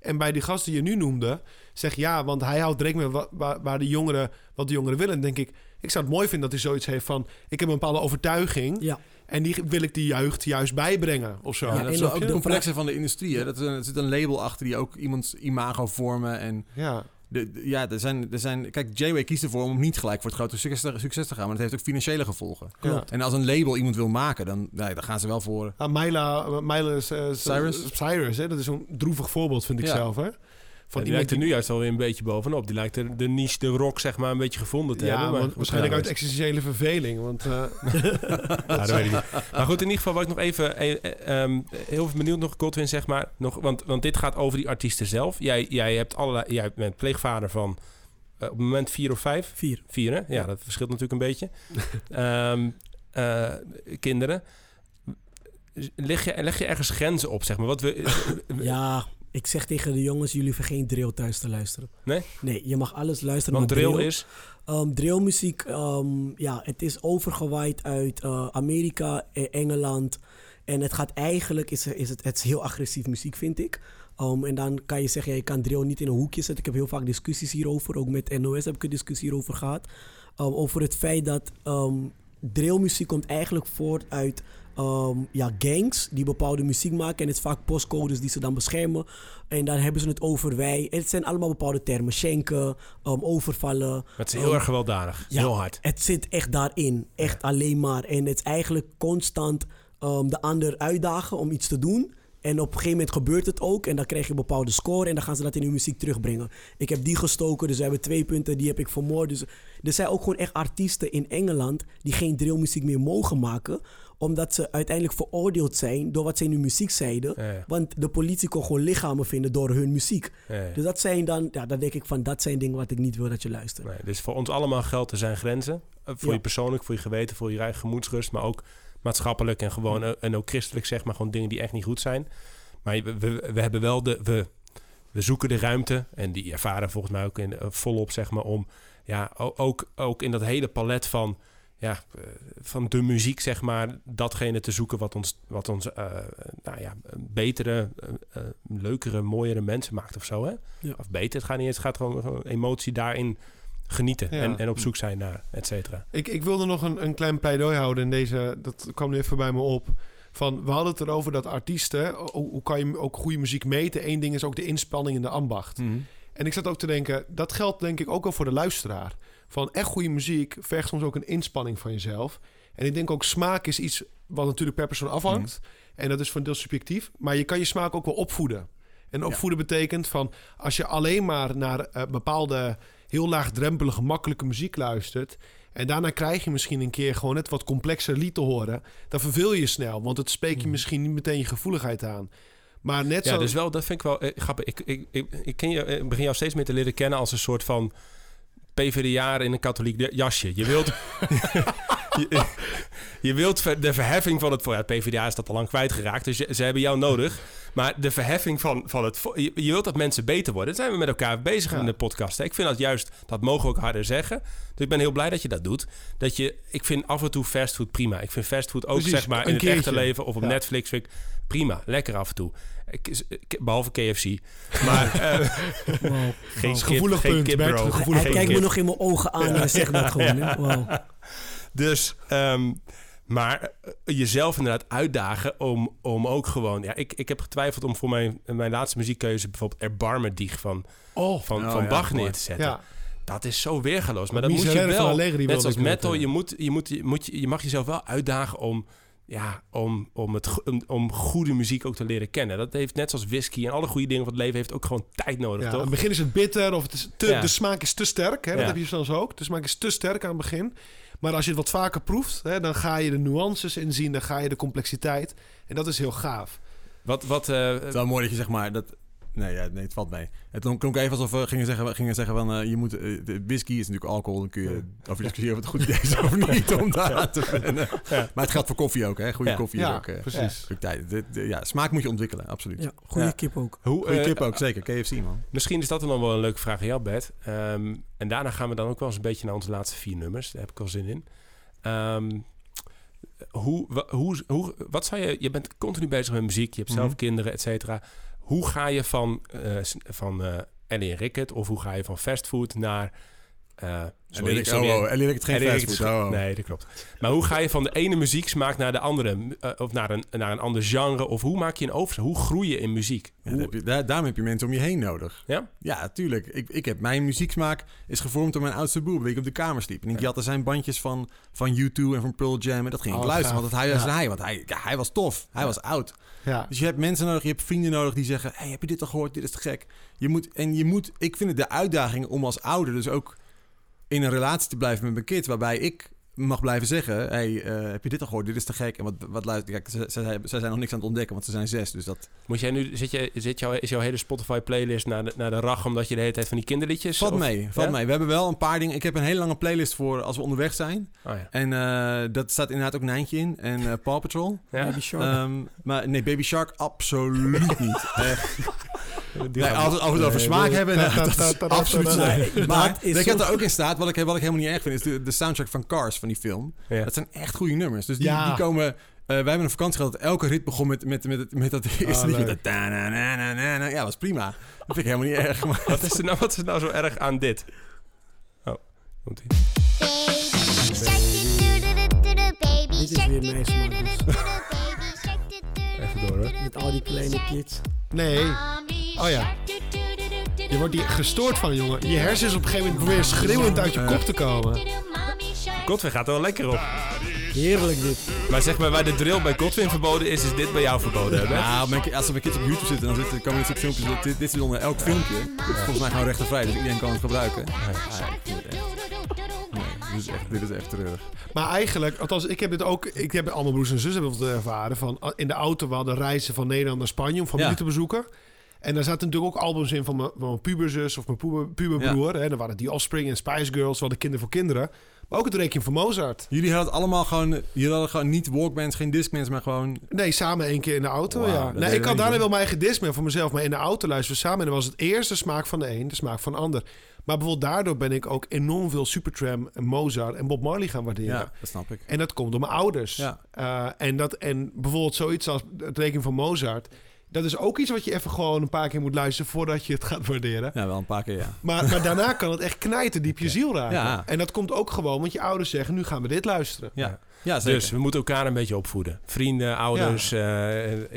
En bij die gast die je nu noemde, zeg ja, want hij houdt rekening met wa- waar, waar de jongeren, wat de jongeren willen. Denk ik, ik zou het mooi vinden dat hij zoiets heeft van, ik heb een bepaalde overtuiging ja. en die wil ik die jeugd juist bijbrengen of zo. Ja, dat en is ook de complexe van de industrie. Hè? Dat er, er zit een label achter die ook iemands imago vormen. En Ja. de, de- ja, er zijn, er zijn... Kijk, J-Way kiest ervoor om niet gelijk voor het grote succes, te- succes te gaan. Maar dat heeft ook financiële gevolgen. Klopt. En als een label iemand wil maken, dan, nee, dan gaan ze wel voor... Ah, Myla, Myla eh, Cyrus? Cyrus, hè? dat is zo'n droevig voorbeeld vind ik Ja. zelf. Hè? Van die lijkt er nu juist alweer een beetje bovenop. Die lijkt er de niche, de rock, zeg maar, een beetje gevonden te ja, hebben. Maar want waarschijnlijk uit existentiële verveling. Want eh, *laughs* *laughs* Ja, dat weet ik niet. Maar goed, in ieder geval wat ik nog even... eh, eh, ehm, heel benieuwd nog, Godwin, zeg maar. Nog, want, want dit gaat over die artiesten zelf. Jij, jij, hebt allerlei, jij bent pleegvader van op het moment vier of vijf. Vier. Vier, hè? Ja, dat verschilt natuurlijk een beetje. *laughs* Ehm, eh, kinderen. Leg je, leg je ergens grenzen op, zeg maar? Wat we, Ja, ik zeg tegen de jongens, jullie hoeven geen drill thuis te luisteren. Nee? Nee, je mag alles luisteren want naar drill is... Um, drillmuziek, um, ja, het is overgewaaid uit eh, Amerika, eh, Engeland. En het gaat eigenlijk, is, is het, het is heel agressief muziek, vind ik. Um, en dan kan je zeggen, ja, je kan drill niet in een hoekje zetten. Ik heb heel vaak discussies hierover. Ook met NOS heb ik een discussie hierover gehad. Um, over het feit dat um, drillmuziek komt eigenlijk voort uit um, ja, gangs die bepaalde muziek maken. En het is vaak postcodes die ze dan beschermen. En dan hebben ze het over wij. Het zijn allemaal bepaalde termen. Schenken, um, overvallen. Maar het is heel Um, erg gewelddadig. ja, Heel hard. Het zit echt daarin. Echt alleen maar. En het is eigenlijk constant de ander uitdagen om iets te doen. En op een gegeven moment gebeurt het ook. En dan krijg je een bepaalde score. En dan gaan ze dat in hun muziek terugbrengen. Ik heb die gestoken. Dus we hebben twee punten. Die heb ik vermoord. Dus er zijn ook gewoon echt artiesten in Engeland. die geen drillmuziek meer mogen maken. Omdat ze uiteindelijk veroordeeld zijn. door wat ze in hun muziek zeiden. Ja. Want de politie kon gewoon lichamen vinden door hun muziek. Ja. Dus dat zijn dan. Ja, dan denk ik van. dat zijn dingen wat ik niet wil dat je luistert. Nee, dus voor ons allemaal geldt er zijn grenzen. Eh, Voor je persoonlijk, voor je geweten, voor je eigen gemoedsrust. Maar ook maatschappelijk en gewoon eh, en ook christelijk, zeg maar. Gewoon dingen die echt niet goed zijn. Maar we, we, we hebben wel de... We, we zoeken de ruimte. En die ervaren volgens mij ook in, eh, volop, zeg maar, om... Ja, ook, ook in dat hele palet van... Ja, eh, van de muziek, zeg maar, datgene te zoeken wat ons, wat ons eh, nou ja, betere, eh, leukere, mooiere mensen maakt of zo. Hè? Ja. Of beter, het gaat niet eens, het gaat gewoon, gewoon emotie daarin genieten Ja. en, en op zoek zijn naar, et cetera. Ik, ik wilde nog een, een klein pleidooi houden in deze. Dat kwam nu even bij me op. Van, we hadden het erover dat artiesten. Hoe, hoe kan je ook goede muziek meten? Eén ding is ook de inspanning en de ambacht. En ik zat ook te denken, dat geldt denk ik ook wel voor de luisteraar. Van echt goede muziek vergt soms ook een inspanning van jezelf. En ik denk ook smaak is iets wat natuurlijk per persoon afhangt. En dat is voor een deel subjectief. Maar je kan je smaak ook wel opvoeden. En opvoeden betekent van als je alleen maar naar eh, bepaalde heel laagdrempelige, makkelijke muziek luistert. En daarna krijg je misschien een keer gewoon net wat complexer lied te horen. Dan verveel je je snel, want het spreekt je misschien niet meteen je gevoeligheid aan. Maar net Ja, zo. dus wel, dat vind ik wel eh, grappig. Ik, ik, ik, ik, ken je, ik begin jou steeds meer te leren kennen als een soort van PvdA in een katholiek jasje. Je wilt, *laughs* je, je wilt de verheffing van het... Ja, PvdA is dat al lang kwijtgeraakt, dus je- ze hebben jou nodig. Maar de verheffing van, van het... Je, je wilt dat mensen beter worden. Daar zijn we met elkaar bezig Ja. in de podcast. hè. Ik vind dat juist... Dat mogen we ook harder zeggen. Dus ik ben heel blij dat je dat doet. Dat je... Ik vind af en toe fastfood prima. Ik vind fastfood ook Precies, zeg maar in het echte leven of op Ja. Netflix vind ik prima. Lekker af en toe. Behalve KFC. Maar *laughs* eh, Wow. geen Gevoelig geen punt, kip, bro. gevoelig hij kijkt me nog in mijn ogen aan en zegt dat gewoon. Hè? Wow. Dus, ehm, maar eh, jezelf inderdaad uitdagen om, om ook gewoon... Ja, ik, ik heb getwijfeld om voor mijn, mijn laatste muziekkeuze... bijvoorbeeld Erbarme Dieg van, Oh, van, Oh, van ja, Bach neer te zetten. ja. Dat is zo weergeloos. Maar dat moet je wel... Net zoals metal, eh. je, moet, je, moet, je, moet, je, je mag jezelf wel uitdagen om... Ja, om, om, het, om, om goede muziek ook te leren kennen. Dat heeft net zoals whisky en alle goede dingen van het leven... heeft ook gewoon tijd nodig, Ja, aan toch? het begin is het bitter of het is te, Ja. de smaak is te sterk. Hè? Dat Ja. heb je soms ook. De smaak is te sterk aan het begin. Maar als je het wat vaker proeft, hè, dan ga je de nuances inzien. Dan ga je de complexiteit. En dat is heel gaaf. Wat, wat, eh, Het is wel mooi dat je zeg maar dat. Nee, ja, nee, het valt mee. Het klonk klonk even alsof we gingen zeggen, gingen zeggen van eh, je moet. de whisky is natuurlijk alcohol. Dan kun je over discussiëren of het goed idee is of *laughs* niet om daar aan te wennen. Maar het geldt voor koffie ook, hè? Goede Ja. koffie is Ja, ook. eh, precies. ja, smaak moet je ontwikkelen, absoluut. Ja, goede Ja. kip ook. hoe, Goeie eh, kip ook, zeker. KFC, man. Misschien is dat dan wel een leuke vraag aan jou, Bert. Ehm, en daarna gaan we dan ook wel eens een beetje naar onze laatste vier nummers. Daar heb ik al zin in. Ehm, hoe, hoe, hoe, wat zou je... Je bent continu bezig met muziek. Je hebt zelf Mhm. kinderen, et cetera. Hoe ga je van, s- van eh of hoe ga je van fastfood naar... eh En leer ik, oh, oh, en leer ik het geen fastfood. Oh, oh. Nee, dat klopt. Maar hoe ga je van de ene muzieksmaak naar de andere? eh, of naar een, naar een ander genre? Of hoe maak je een overstap? Hoe groei je in muziek? Ja, daar Hoe- heb je, daar, daarom heb je mensen om je heen nodig. Ja? Ja, tuurlijk. Ik, ik heb, mijn muzieksmaak is gevormd door mijn oudste broer, waar ik op de kamer sliep. En ik jatte zijn bandjes van, van U2 en van Pearl Jam. En dat ging ik Oh, luisteren, want hij was Ja. hij. Want hij, ja, hij was tof. Hij was oud. Ja. Dus je hebt mensen nodig, je hebt vrienden nodig die zeggen... hey, heb je dit al gehoord? Dit is te gek. Je moet, en je moet... Ik vind het de uitdaging om als ouder dus ook in een relatie te blijven met mijn kind... waarbij ik mag blijven zeggen... hey, eh, heb je dit al gehoord? Dit is te gek. En wat, wat luister... Kijk, ze, ze, ze zijn nog niks aan het ontdekken, want ze zijn zes. Dus dat Moet jij nu, zit je, zit jouw, is jouw hele Spotify-playlist naar de, naar de rach omdat je de hele tijd van die kinderliedjes... valt of- mee. Valt Ja? mee. We hebben wel een paar dingen... Ik heb een hele lange playlist voor als we onderweg zijn. Oh, ja. En eh, dat staat inderdaad ook Nijntje in. En eh Paw Patrol. Ja? Baby Shark. Ehm, maar nee, Baby Shark absoluut niet. *laughs* Echt. Nee, als, we- als we het over smaak hebben, dat absoluut Maar ik heb er ook in staat, wat ik, wat ik helemaal niet erg vind, is de, de soundtrack van Cars, van die film. Ja. Dat zijn echt goede nummers. Dus die, Ja. die komen... eh, wij hebben een vakantie gehad dat elke rit begon met, met, met, met dat eerste Ah, liedje. Ja, dat was prima. Dat vind ik helemaal niet erg. Maar Wat is, er nou, wat is er nou zo erg aan dit? Oh, komt ie. Dit is weer. Even door hoor. Met al die kleine kids. Nee. Oh ja. Je wordt hier gestoord van, jongen. Je hersens op een gegeven moment proberen schreeuwend uit je kop te komen. Godwin gaat er wel lekker op. Heerlijk dit. Maar zeg maar, waar de drill bij Godwin verboden is, is dit bij jou verboden, hè? Ja, ki- als er mijn kids op YouTube zitten, dan zitten, komen dit soort filmpjes. Dit, dit is onder elk filmpje. Dit is volgens mij gewoon rechtenvrij, dus iedereen kan het gebruiken. Ja, het dit is echt, dit is echt treurig. Maar eigenlijk, althans, ik heb het ook. Ik heb al mijn broers en zussen hebben het ervaren. Van uh, in de auto, we hadden reizen van Nederland naar Spanje om familie Ja. te bezoeken. En daar zaten natuurlijk ook albums in van mijn, van mijn puberzus of mijn puber, puberbroer. Hè. Dan waren die Offspring en Spice Girls, we hadden kinderen voor kinderen. Maar ook het reekje van Mozart. Jullie hadden allemaal gewoon... Jullie hadden gewoon niet Walkmans, geen Discmans, maar gewoon... Nee, samen één keer in de auto, ja. Nee, ik had daarna wel mijn eigen Discman voor mezelf. Maar in de auto luisteren we samen. En dan was het eerst de smaak van de een, de smaak van de ander. Maar bijvoorbeeld daardoor ben ik ook enorm veel Supertramp, en Mozart en Bob Marley gaan waarderen. Ja, dat snap ik. En dat komt door mijn ouders. Ja. Eh, en, dat, en bijvoorbeeld zoiets als het rekening van Mozart. Dat is ook iets wat je even gewoon een paar keer moet luisteren voordat je het gaat waarderen. Ja, wel een paar keer, ja. Maar, maar daarna kan het echt knijten diep je *laughs* ziel raken. Ja. En dat komt ook gewoon, want je ouders zeggen, nu gaan we dit luisteren. Ja, ja zeker. Dus we moeten elkaar een beetje opvoeden. Vrienden, ouders. eh,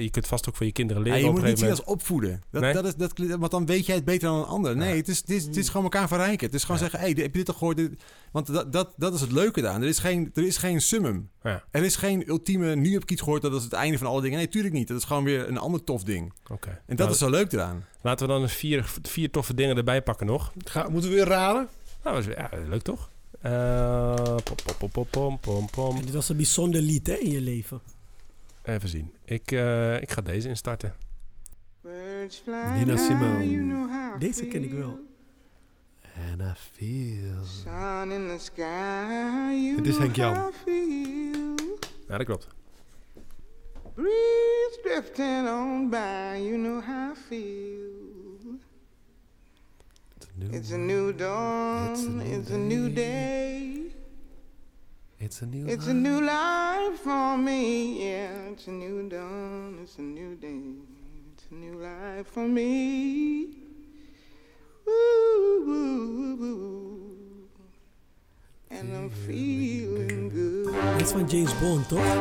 je kunt vast ook voor je kinderen Ja, leren. je op moet niet zien als opvoeden. Dat, Nee? dat is, dat, want dan weet jij het beter dan een ander. Nee, het, is, het, is, het is gewoon elkaar verrijken. Het is gewoon zeggen, hey, heb je dit al gehoord? Dit- Want dat, dat, dat is het leuke daar. Er is geen, er is geen summum. Ja. Er is geen ultieme, nu heb ik iets gehoord, dat is het einde van alle dingen. Nee, tuurlijk niet. Dat is gewoon weer een ander tof ding. Oké. En dat Nou, is zo leuk eraan. Laten we dan vier, vier toffe dingen erbij pakken nog. Ga, moeten we weer raden? Nou, dat is, ja, leuk toch? Eh, pom, pom, pom, pom, pom, pom, pom. En dit was een bijzonder lied hè, in je leven. Even zien. Ik, eh, ik ga deze instarten. Nina Simone. Deze ken ik wel. And I feel... Sun in the sky, you Dit is Henk know Jan. Ja, dat klopt. Breeze drifting on by, you know how I feel. It's a new dawn, It's a new it's a new day. It's a new It's a new life for me, yeah. It's a new dawn, it's a new day. It's a new life for me. Woo, woo, woo. And I'm feeling good. Dit is van James Bond, toch?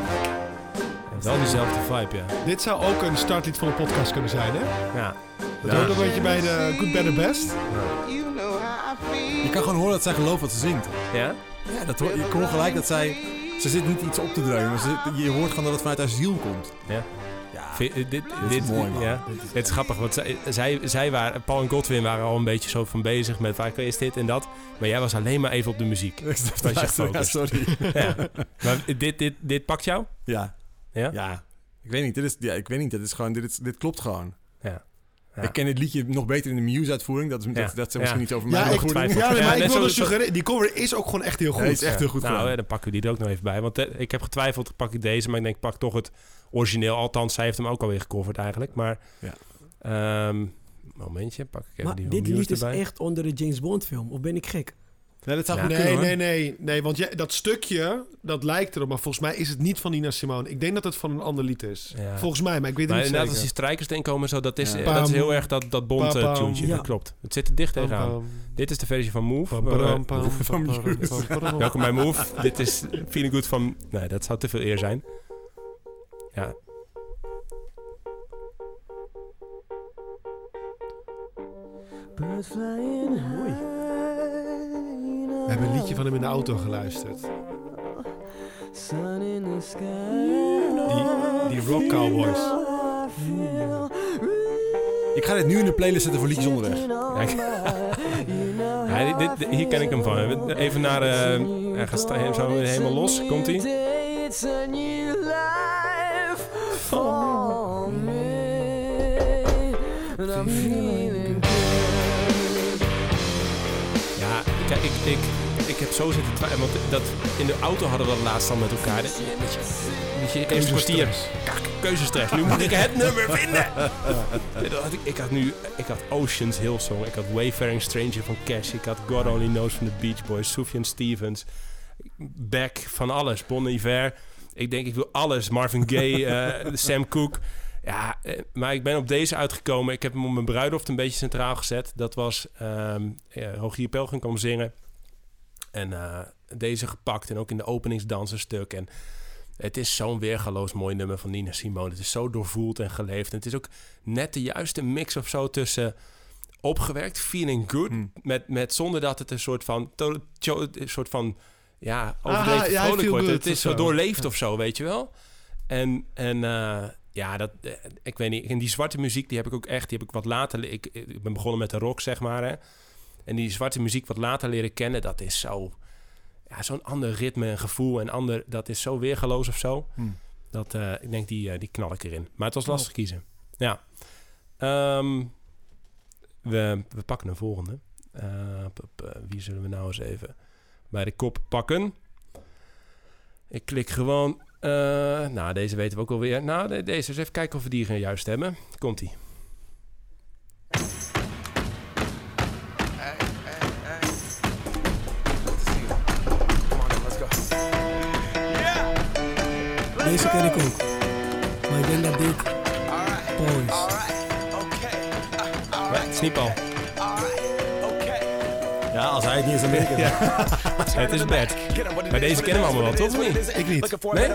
Wel diezelfde vibe, ja. Dit zou ook een startlied van een podcast kunnen zijn, hè? Ja. Dat hoort ook een beetje bij de Good, Better, Best. Je kan gewoon horen dat zij gelooft wat ze zingt. Ja? Ja, dat hoor, je hoort gelijk dat zij... Ze zit niet iets op te dreunen, maar ze, je hoort gewoon dat het vanuit haar ziel komt. Ja. Ja, Vind- dit, dit, is mooi, man. Ja, het is grappig, want zij, zij, zij waren, Paul en Godwin waren al een beetje zo van bezig met waar is dit en dat. Maar jij was alleen maar even op de muziek. *laughs* Was je *laughs* ja, sorry. *laughs* Ja. Maar dit, dit, dit pakt jou? Ja, Ja? ja. Ik weet niet, dit is, ja, ik weet niet, dit is gewoon, dit, is, dit klopt gewoon. Ja. Ik ken dit liedje nog beter in de Muse-uitvoering. Dat, is, Ja. dat, dat misschien niet over Ja, mij. ik, ja, nee, maar ik suggereren, die cover is ook gewoon echt heel goed. Is echt heel goed Nou, dan pakken we die er ook nog even bij. Want eh, ik heb getwijfeld, pak ik deze. Maar ik denk, pak toch het origineel. Althans, zij heeft hem ook alweer gecoverd eigenlijk. Maar, Ja. ehm, momentje, pak ik even Maar die dit lied is erbij. echt onder de James Bond film. Of ben ik gek? Nee, dat zou Ja. goed Nee, hoor. nee, nee, nee. Want jij, dat stukje, dat lijkt erop. Maar volgens mij is het niet van Nina Simone. Ik denk dat het van een ander lied is. Ja. Volgens mij, maar ik weet het Maar niet inderdaad, als zeker. die strijkers erin komen, zo, dat, is, Ja. dat is heel erg dat, dat uh, tuntje. Dat klopt. Het zit er dicht tegenaan. pam, Dit is de versie van Move. Welkom bij Move. Dit is Feeling Good van... Nee, dat zou te veel eer zijn. Ja. Mooi. We hebben een liedje van hem in de auto geluisterd. Die, die Rock Cowboys. Ik ga dit nu in de playlist zetten voor liedjes onderweg. Kijk. *laughs* Ja, dit, dit- hier ken ik hem van. Even naar... eh hij gaat zo helemaal los. Komt hij? Ja, kijk, ik, ik, ik heb zo zitten twijfelen. Want dat, in de auto hadden we dat laatst dan met elkaar. Weet je, weet je, kwartier. Kak, keuzestress. Nu moet ik het nummer vinden. *laughs* Dat had ik, ik had nu... Ik had Oceans Hillsong. Ik had Wayfaring Stranger van Cash. Ik had God Only Knows van de Beach Boys. Sufjan Stevens. Beck. Van alles. Bon Iver. Ik denk, ik wil alles. Marvin Gaye. *laughs* eh, Sam Cooke. Ja, eh, maar ik ben op deze uitgekomen. Ik heb hem op mijn bruiloft een beetje centraal gezet. Dat was ehm ja, Rogier Pelgrim kwam zingen. En eh, deze gepakt en ook in de openingsdans een stuk. En het is zo'n weergaloos mooi nummer van Nina Simone. Het is zo doorvoeld en geleefd. En het is ook net de juiste mix of zo tussen opgewerkt, feeling good, Hmm. met, met zonder dat het een soort van, to- een soort van ja, overdreven ja, vrolijk feel wordt. Het is zo doorleefd of zo, weet je wel. En, en eh, ja, dat, eh, ik weet niet. En die zwarte muziek, die heb ik ook echt, die heb ik wat later... Ik, ik ben begonnen met de rock, zeg maar, hè. En die zwarte muziek wat later leren kennen, dat is zo... Ja, zo'n ander ritme en gevoel en ander... Dat is zo weergeloos of zo. Hmm. Dat, eh, ik denk, die, eh, die knal ik erin. Maar het was lastig kiezen. Ja. Ehm, we, we pakken een volgende. P- p- wie zullen we nou eens even bij de kop pakken? Ik klik gewoon... nou, deze weten we ook alweer. Nou, de- deze. Dus even kijken of we die juist hebben. Komt-ie. Deze ken ik ook. Maar ik denk dat dit Paul is. Ja, het is niet Paul. Ja, als hij het niet is, dan ben ik het. *laughs* *laughs* Het is Bert. Maar deze kennen we allemaal wel, toch? Of niet? Ik niet. Nee?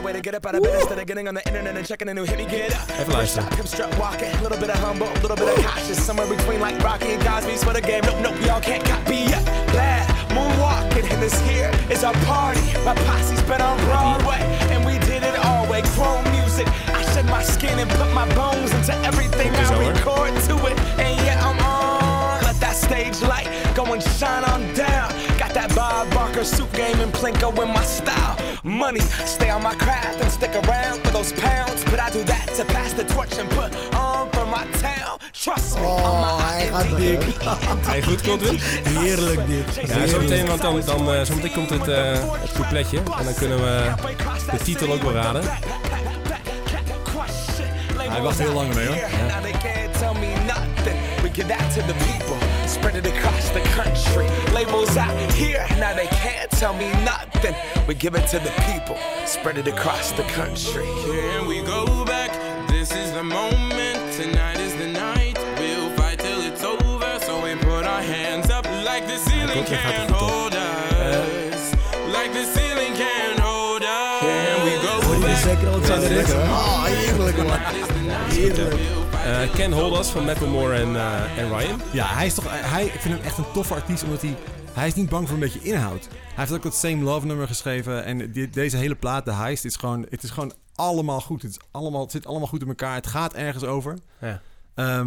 Even luisteren. Come strut walking, a little bit of humble, a little bit of cautious, somewhere between like Rocky and Cosby's for the game. Nope, nope, y'all can't copy yet. Bad moonwalking, and this here is our party. My posse's been on Broadway, and we Chrome music, I shed my skin and put my bones into everything I record to it. And yeah, I'm on. Let that stage light go and shine on down. Suit game and Plinko in my style. Money, stay on my craft and stick around for those pounds. But I do that to pass the torch and put on for my town. Trust me, Oh, hij gaat. Ga *laughs* je goed, Godwin? Heerlijk dit. Ja, zometeen, want dan, dan eh, zometeen komt het, eh het coupletje. En dan kunnen we de titel ook wel raden. Hij wacht heel lang mee hoor. Now spread it across the country. Labels out here, now they can't tell me nothing. We give it to the people, spread it across the country. Can we go back? This is the moment. Tonight is the night. We'll fight till it's over. So we put our hands up like the ceiling Komt, hij gaat can't goed op. hold us. Like the ceiling can't hold us. Can we go Hoor je de back? zeker al zangeres? Ah, Eh Ken Holders van Macklemore en, eh, en Ryan. Ja, hij is toch, hij, ik vind hem echt een toffe artiest, omdat hij, hij is niet bang voor een beetje inhoud. Hij heeft ook dat Same Love nummer geschreven en die- deze hele plaat, de Heist, is gewoon, het is gewoon allemaal goed. Het, is allemaal, het zit allemaal goed in elkaar. Het gaat ergens over. Ja. Ehm, Waar, en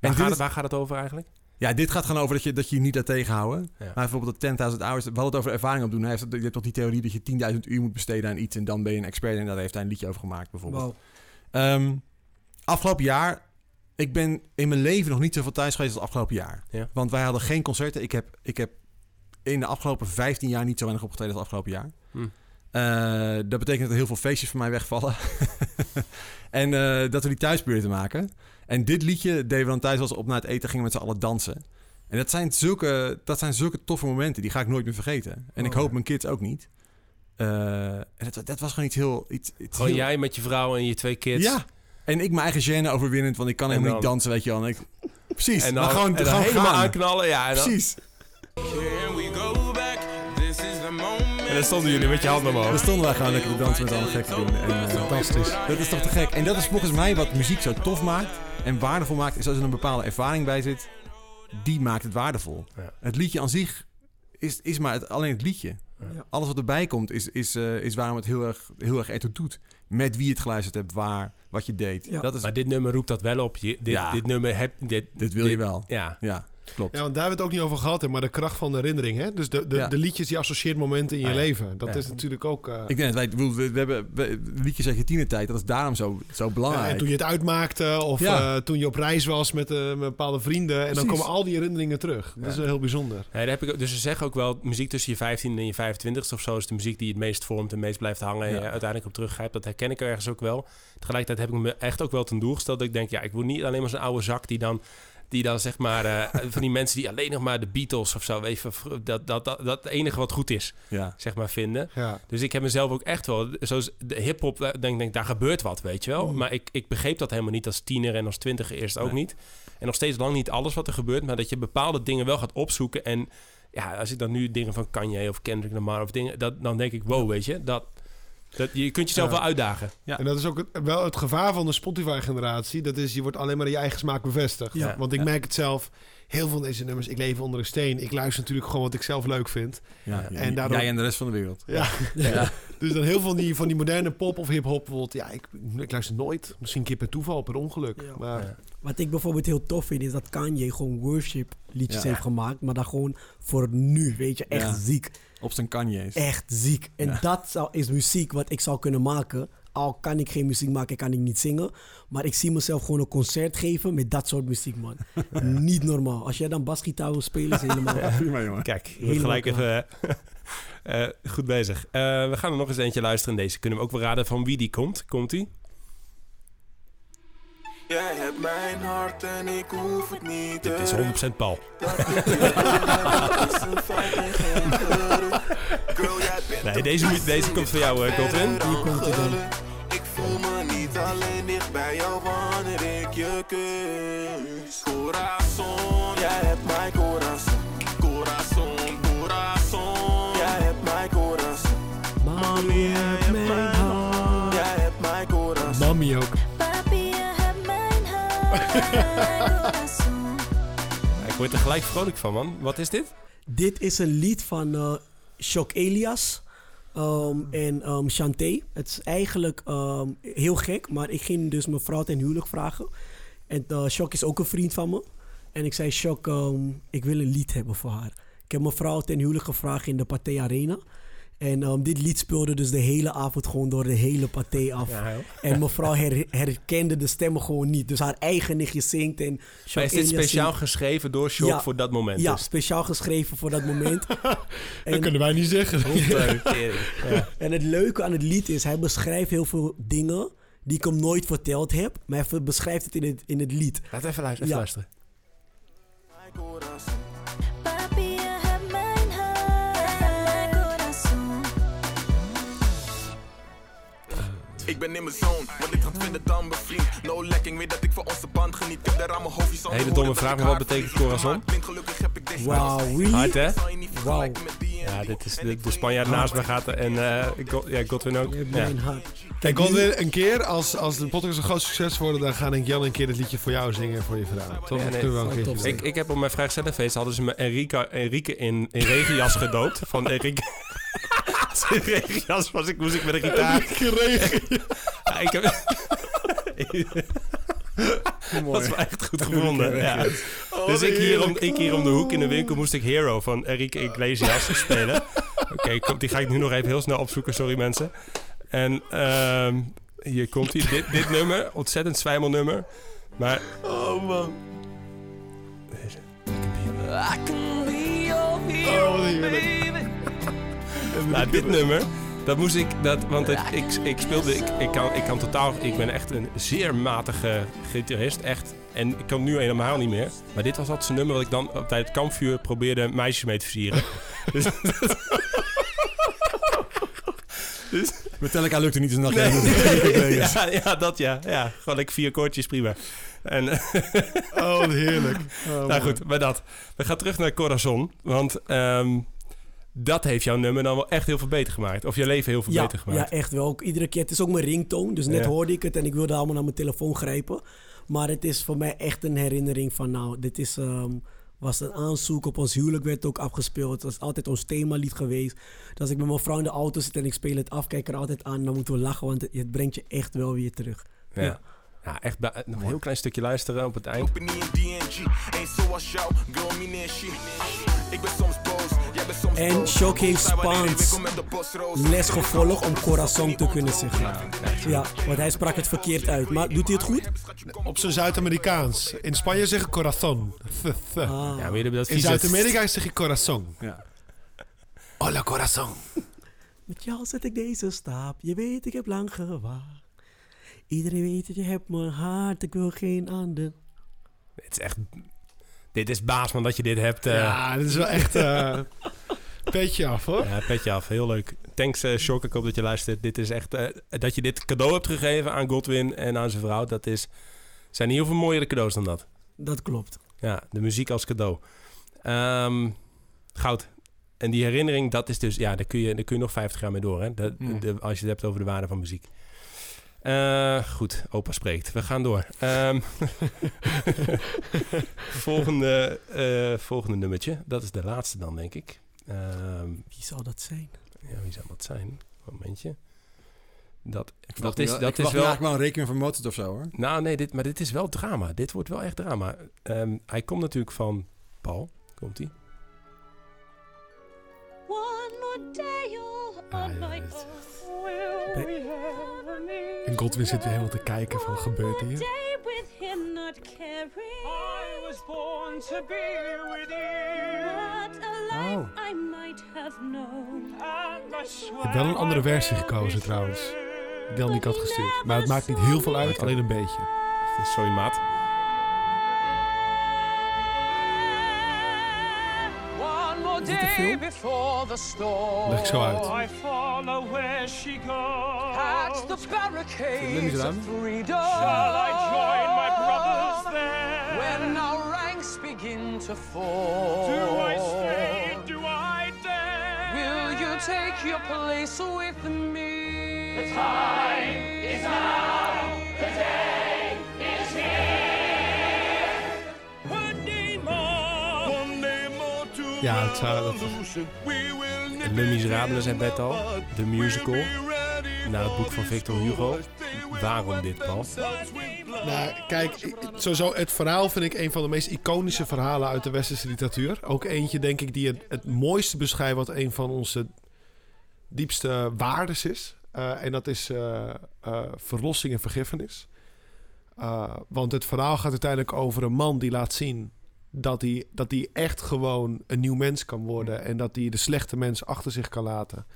gaat dit, het, is- waar gaat het over eigenlijk? ja, dit gaat gewoon over dat je, dat je je niet laat tegenhouden. Ja. Maar bijvoorbeeld dat 10.000 hours, we hadden het over ervaring opdoen. Hij heeft, je hebt toch die theorie dat je 10.000 uur moet besteden aan iets en dan ben je een expert. En daar heeft hij een liedje over gemaakt bijvoorbeeld. Wow. Ehm, afgelopen jaar, ik ben in mijn leven nog niet zoveel thuis geweest als afgelopen jaar. Ja. Want wij hadden geen concerten. Ik heb, ik heb in de afgelopen 15 jaar niet zo weinig opgetreden als afgelopen jaar. Hm. Eh, dat betekent dat er heel veel feestjes van mij wegvallen. *laughs* en eh, dat we die thuis proberen te maken. En dit liedje deden we dan thuis als we op naar het eten gingen met z'n allen dansen. En dat zijn, zulke, dat zijn zulke toffe momenten. Die ga ik nooit meer vergeten. En ik Oh, hoop ja. mijn kids ook niet. Eh, en dat, dat was gewoon iets heel... Iets, iets Gewoon heel- jij met je vrouw en je twee kids. ja. En ik mijn eigen gêne overwinnend, want ik kan helemaal niet dan- dansen, weet je wel. En ik, precies. En dan, maar gewoon, en dan gewoon helemaal gaan. aanknallen. Ja, en dan, Precies. Can we go back? This is the moment. en dan stonden jullie met je handen omhoog. Dan stonden wij gewoon lekker te dansen met alle gek te doen. En, eh, Fantastisch. dat is toch te gek. En dat is volgens mij wat muziek zo tof maakt en waardevol maakt. Is als er een bepaalde ervaring bij zit, die maakt het waardevol. Ja. Het liedje aan zich is, is maar het, alleen het liedje. Ja. Alles wat erbij komt is, is, eh, is waarom het heel erg, heel erg ertoe doet. Met wie je het geluisterd hebt, waar, wat je deed. Ja. Dat is, Maar dit nummer roept dat wel op. Je, dit, Ja. dit nummer heb... Dit, dit wil je wel. Ja. Ja, klopt. Ja, want daar hebben we het ook niet over gehad, hè, maar de kracht van de herinnering. Hè? Dus de, de, Ja. de liedjes die associeert momenten in je Ah, ja. leven. Dat Ja. is natuurlijk ook... eh, Ik denk dat wij, bedoel, we, we hebben we, liedjes uit je tienertijd, dat is daarom zo, zo ja, belangrijk. en toen je het uitmaakte of Ja. eh, toen je op reis was met, eh, met bepaalde vrienden. En dan komen al die herinneringen terug. Dat is heel bijzonder. Ja, daar heb ik, dus ze zeggen ook wel, muziek tussen je 15 en je 25 of zo is de muziek die het meest vormt en meest blijft hangen en je uiteindelijk op teruggrijpt. Dat herken ik ergens ook wel. Tegelijkertijd heb ik me echt ook wel ten doel gesteld dat ik denk, ja, ik word niet alleen maar zo'n oude zak die dan, die dan zeg maar, eh, van die mensen die alleen nog maar de Beatles of zo, even, dat, dat, dat, dat het enige wat goed is, Ja. zeg maar, vinden. Ja. Dus ik heb mezelf ook echt wel, zoals de hip-hop, denk, denk daar gebeurt wat, weet je wel. Maar ik, ik begreep dat helemaal niet als tiener en als twintiger eerst ook Nee. niet. En nog steeds lang niet alles wat er gebeurt, maar dat je bepaalde dingen wel gaat opzoeken. En ja, als ik dan nu dingen van Kanye of Kendrick Lamar of dingen, dat, dan denk ik, wow, weet je, dat, dat je kunt jezelf Ja. wel uitdagen. Ja. En dat is ook het- wel het gevaar van de Spotify-generatie. Dat is, je wordt alleen maar in je eigen smaak bevestigd. Ja. Want ik Ja. merk het zelf. Heel veel van deze nummers, ik leef onder een steen. Ik luister natuurlijk gewoon wat ik zelf leuk vind. Ja, En daardoor- Jij en de rest van de wereld. Ja. Ja. *laughs* Dus dan heel veel van die, van die moderne pop of hip-hop bijvoorbeeld. Ja, ik, ik luister nooit. Misschien een keer per toeval, per ongeluk. Ja. Maar Ja. Wat ik bijvoorbeeld heel tof vind, is dat Kanye gewoon worship liedjes Ja. heeft gemaakt. Maar dan gewoon voor nu, weet je. Echt Ja. ziek. Op zijn kanje's. Echt ziek. En Ja. dat zou, is muziek wat ik zou kunnen maken. Al kan ik geen muziek maken, kan ik niet zingen. Maar ik zie mezelf gewoon een concert geven met dat soort muziek, man. *laughs* niet normaal. Als jij dan basgitaar wil spelen, is helemaal... Prima, jongen. Kijk, je Helemaal gelijk even eh, eh, goed bezig. Eh, we gaan er nog eens eentje luisteren. Deze kunnen we ook wel raden van wie die komt. Komt-ie? Jij hebt mijn hart en ik hoef het niet te Dit is 100% Paul. Nee, deze, moet- deze komt voor jou, Godwin. Hier komt hij dan. Ik voel me niet alleen dicht bij jou Ik word er gelijk vrolijk van, man. Wat is dit? Dit is een lied van eh Shock Elias ehm, en ehm Shanté. Het is eigenlijk ehm, heel gek, maar ik ging dus mijn vrouw ten huwelijk vragen. En uh, Shock is ook een vriend van me. En ik zei, Shock, ik wil een lied hebben voor haar. Ik heb mijn vrouw ten huwelijk gevraagd in de Pathé Arena. En ehm, dit lied speelde dus de hele avond gewoon door de hele paté af. Ja, en mevrouw her- herkende de stemmen gewoon niet. Dus haar eigen nichtje zingt en Maar is dit speciaal zingt. geschreven door Shock Ja. voor dat moment? Ja, dus? speciaal geschreven voor dat moment. *laughs* Dat en, kunnen wij niet zeggen. *laughs* ja. en het leuke aan het lied is, hij beschrijft heel veel dingen die ik hem nooit verteld heb. Maar hij beschrijft het in het, in het lied. Laat even luisteren. Even Ja. luisteren. Ik ben in mijn zone, wat ik ga vinden dan bevriend. No lekking, weet dat ik van onze band geniet. Ik heb daar aan mijn Hele domme vraag, maar wat betekent corazon? Blind gelukkig heb ik deze Wauw, really? Hard, hè? Wauw. en Ja, dit is de, de Spanjaard naast me gaat en eh, God, ja, Godwin ook. Ja. mijn hart. Kijk, Godwin, een keer, als, als de podcast een groot succes wordt, dan ga ik Jan een keer het liedje voor jou zingen voor je vrouw. Toch? Ja, Dat nee, kunnen we wel een doen. Ik, ik heb op mijn vrijgezellenfeest hadden ze me Enrique, Enrique in, in regenjas gedoopt. Van Enrique. In regenjas was ik, moest ik met een gitaar. Ja, ik heb... *laughs* Dat is wel echt goed gevonden. Ja. dus ik hier, om, ik hier om de hoek in de winkel moest ik Hero van Enrique Iglesias spelen. *laughs* Oké, komt die ga ik nu nog even heel snel opzoeken. Sorry mensen. En ehm, hier komt hij. Dit, dit nummer, ontzettend zwijmelnummer. Maar Oh man. I can be your Oh, hero, wat heerlijk. baby. *laughs* Nou, dit nummer, dat moest ik, dat, want het, ik, ik speelde, ik, ik, kan, ik kan totaal, ik ben echt een zeer matige gitarist, echt. En ik kan nu helemaal niet meer. Maar dit was altijd zo'n nummer wat ik dan op- tijdens het kampvuur probeerde meisjes mee te versieren. *laughs* dus, Metallica lukte niet, dus dan Nee. ja. *laughs* ja, ja, dat ja. Ja, gewoon lekker vier koortjes, prima. En, Oh, heerlijk. Oh, nou goed, bij dat. We gaan terug naar Corazon, want ehm, dat heeft jouw nummer dan wel echt heel veel beter gemaakt. Of je leven heel veel Ja, beter gemaakt. ja, echt wel. Ook Iedere keer. Het is ook mijn ringtoon. Dus net Ja. hoorde ik het en ik wilde allemaal naar mijn telefoon grijpen. Maar het is voor mij echt een herinnering van nou, dit is, ehm, was een aanzoek op ons huwelijk werd ook afgespeeld. Het was altijd ons themalied geweest. Dus als ik met mijn vrouw in de auto zit en ik speel het af, kijk er altijd aan. Dan moeten we lachen, want het, het brengt je echt wel weer terug. Ja. Ja. Ja, echt nog een heel klein stukje luisteren op het eind. Ik ben soms boos, En de bosroos. les gevolgd om corazon te kunnen zeggen. Ja, want hij sprak het verkeerd uit. Maar doet hij het goed? Op zijn Zuid-Amerikaans. In Spanje zeg ik corazon. Ah. Ja, jullie hebben dat In Zuid-Amerika zeg ik corazon. Ja. Hola corazon. Met jou zet ik deze stap. Je weet, ik heb lang gewacht. Iedereen weet dat je hebt mijn hart. Ik wil geen ander. Het is echt... Dit is baas man dat je dit hebt. eh, Ja, dit is wel echt... eh *laughs* petje af, hoor. ja, petje af. Heel leuk. Thanks, eh Shock. Ik hoop dat je luistert. Dit is echt... eh, dat je dit cadeau hebt gegeven aan Godwin en aan zijn vrouw. Dat is... zijn heel veel mooiere cadeaus dan dat. Dat klopt. Ja, de muziek als cadeau. Ehm, goud. En die herinnering, dat is dus... Ja, daar kun je, daar kun je nog 50 jaar mee door, hè? Dat, Mm. de, als je het hebt over de waarde van muziek. Eh, goed, opa spreekt. We gaan door. Ehm, *laughs* volgende, eh, volgende nummertje. Dat is de laatste dan, denk ik. Ehm, Wie zal dat zijn? ja, wie zou dat zijn? Momentje. Dat, Ik dat is, wel- dat ik is wel... eigenlijk wel een rekening van Mozart of zo, hoor. Nou, nee, dit, maar dit is wel drama. Dit wordt wel echt drama. Ehm, hij komt natuurlijk van Paul. Komt-ie? One more day Ah, ja. En Godwin zit weer helemaal te kijken van, gebeurt hier? Day with him not caring. I was born to be with you. I Ik swear heb wel een andere versie gekozen trouwens. had ik had gestuurd. Maar het maakt niet heel veel uit, alleen een beetje. Sorry, maat. One more Is dit een day film? before the storm. Leg ik zo uit. I follow where she goes. At the Let me barricades eens of aan. freedom. Shall I join my brothers there? When our ranks begin to fall. Do I stay? Take your place with me? The time is now. The day is here. One day more. One day more to Ja, het zou... Dat, Les Miserables zei Bert al. De musical. Naar het boek van Victor Hugo. Waarom dit, Paul? nou, kijk, sowieso het verhaal vind ik een van de meest iconische verhalen uit de westerse literatuur. Ook eentje, denk ik, die het, het mooiste beschrijft wat een van onze diepste waardes is. Eh, en dat is eh, eh, verlossing en vergiffenis. Want het verhaal gaat uiteindelijk over een man die laat zien dat hij, dat hij echt gewoon een nieuw mens kan worden. En dat hij de slechte mens achter zich kan laten.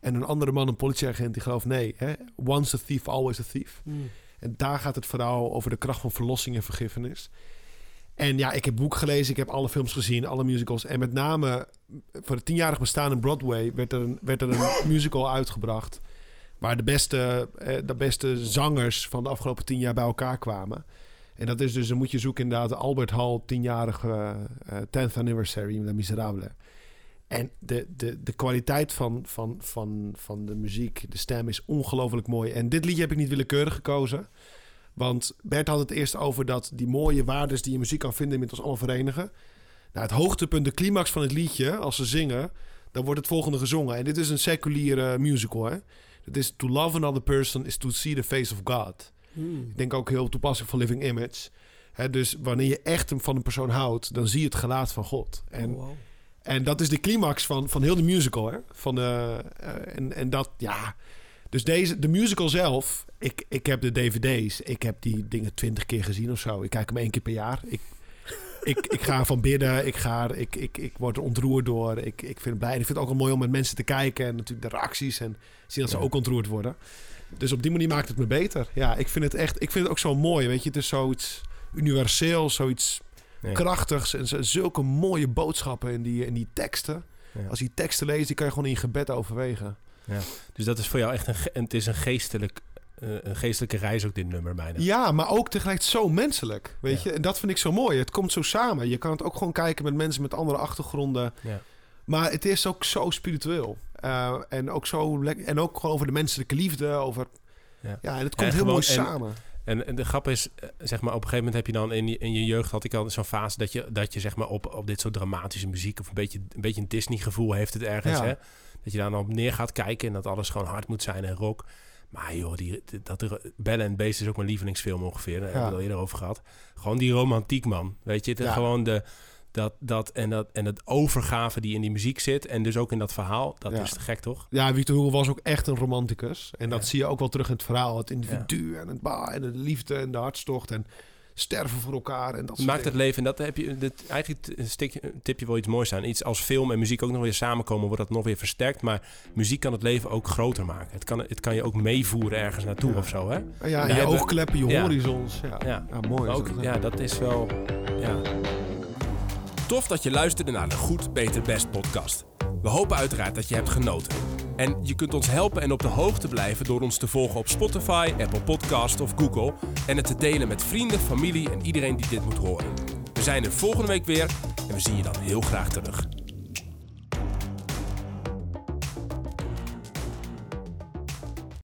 En een andere man, een politieagent, die gelooft nee. Hè? Once a thief, always a thief. Mm. En daar gaat het verhaal over de kracht van verlossing en vergiffenis. En ja, ik heb boek gelezen, ik heb alle films gezien, alle musicals. En met name voor het tienjarig bestaan in Broadway werd er een, werd er een *laughs* musical uitgebracht. Waar de beste, eh, de beste zangers van de afgelopen tien jaar bij elkaar kwamen. En dat is dus, dan moet je zoeken inderdaad, de Albert Hall, tienjarige eh 10th anniversary, La Miserable. En de, de, de kwaliteit van, van, van, van de muziek, de stem is ongelooflijk mooi. En dit liedje heb ik niet willekeurig gekozen. Want Bert had het eerst over dat die mooie waardes die je muziek kan vinden, met ons allemaal verenigen. Nou, het hoogtepunt, de climax van het liedje, als ze zingen, dan wordt het volgende gezongen. En dit is een seculiere musical, hè. Het is To Love Another Person is To See the Face of God. Mm. Ik denk ook heel toepasselijk van Living Image. Hè, dus wanneer je echt van een persoon houdt, dan zie je het gelaat van God. En, Oh, wow. en dat is de climax van, van heel de musical. Hè? Van, eh, eh, en, en dat, ja. Dus deze, de musical zelf, ik, ik heb de dvd's. Ik heb die dingen twintig keer gezien of zo. Ik kijk hem één keer per jaar. Ik, ik, ik ga van bidden. Ik, ga, ik, ik, ik word er ontroerd door. Ik, ik vind het blij. En ik vind het ook wel mooi om met mensen te kijken. En natuurlijk de reacties. En zien dat ze Ja. ook ontroerd worden. Dus op die manier maakt het me beter. Ja, ik vind het echt... Ik vind het ook zo mooi, weet je. Het is zoiets universeel, zoiets Ja. krachtigs. En zulke mooie boodschappen in die, in die teksten. Ja. Als je die teksten leest, die kan je gewoon in je gebed overwegen. Ja. Dus dat is voor jou echt een, het is een, geestelijk, eh, een geestelijke reis ook dit nummer bijna. Ja, maar ook tegelijk zo menselijk, weet Ja. je. En dat vind ik zo mooi. Het komt zo samen. Je kan het ook gewoon kijken met mensen met andere achtergronden. Ja. Maar het is ook zo spiritueel. Eh, en ook zo. En ook gewoon over de menselijke liefde. Over. Ja. Ja, en het komt En heel mooi en- samen. En, en de grap is, eh, zeg maar, op een gegeven moment heb je dan in je, in je jeugd had ik al zo'n fase dat je, dat je zeg maar op, op dit soort dramatische muziek of een beetje een, beetje een Disney gevoel heeft het ergens, hè? Dat je daar dan op neer gaat kijken en dat alles gewoon hard moet zijn en rock. Maar joh, die, dat er, Belle and Beast is ook mijn lievelingsfilm ongeveer. Daar hebben we het al eerder over gehad. Gewoon die romantiek, man. Weet je, Ja. gewoon de, dat, dat, en dat en het overgave die in die muziek zit en dus ook in dat verhaal. Dat Ja. is te gek, toch? Ja, Victor Hugo was ook echt een romanticus. En dat zie je ook wel terug in het verhaal. Het individu en het ba en de liefde en de hartstocht. En sterven voor elkaar. En dat soort maakt het leven, en dat heb je, dit, eigenlijk een stikje, een tipje wel iets moois aan. Iets als film en muziek ook nog weer samenkomen, wordt dat nog weer versterkt. Maar muziek kan het leven ook groter maken. Het kan, het kan je ook meevoeren ergens naartoe Ja. of zo, hè? Ja, en je hebben- oogkleppen, je horizons. Ja, Ja. mooi. Ook, dat, ja, dat is wel. Ja. Tof dat je luisterde naar de Goed, Beter, Best podcast. We hopen uiteraard dat je hebt genoten. En je kunt ons helpen en op de hoogte blijven door ons te volgen op Spotify, Apple Podcast of Google. En het te delen met vrienden, familie en iedereen die dit moet horen. We zijn er volgende week weer en we zien je dan heel graag terug.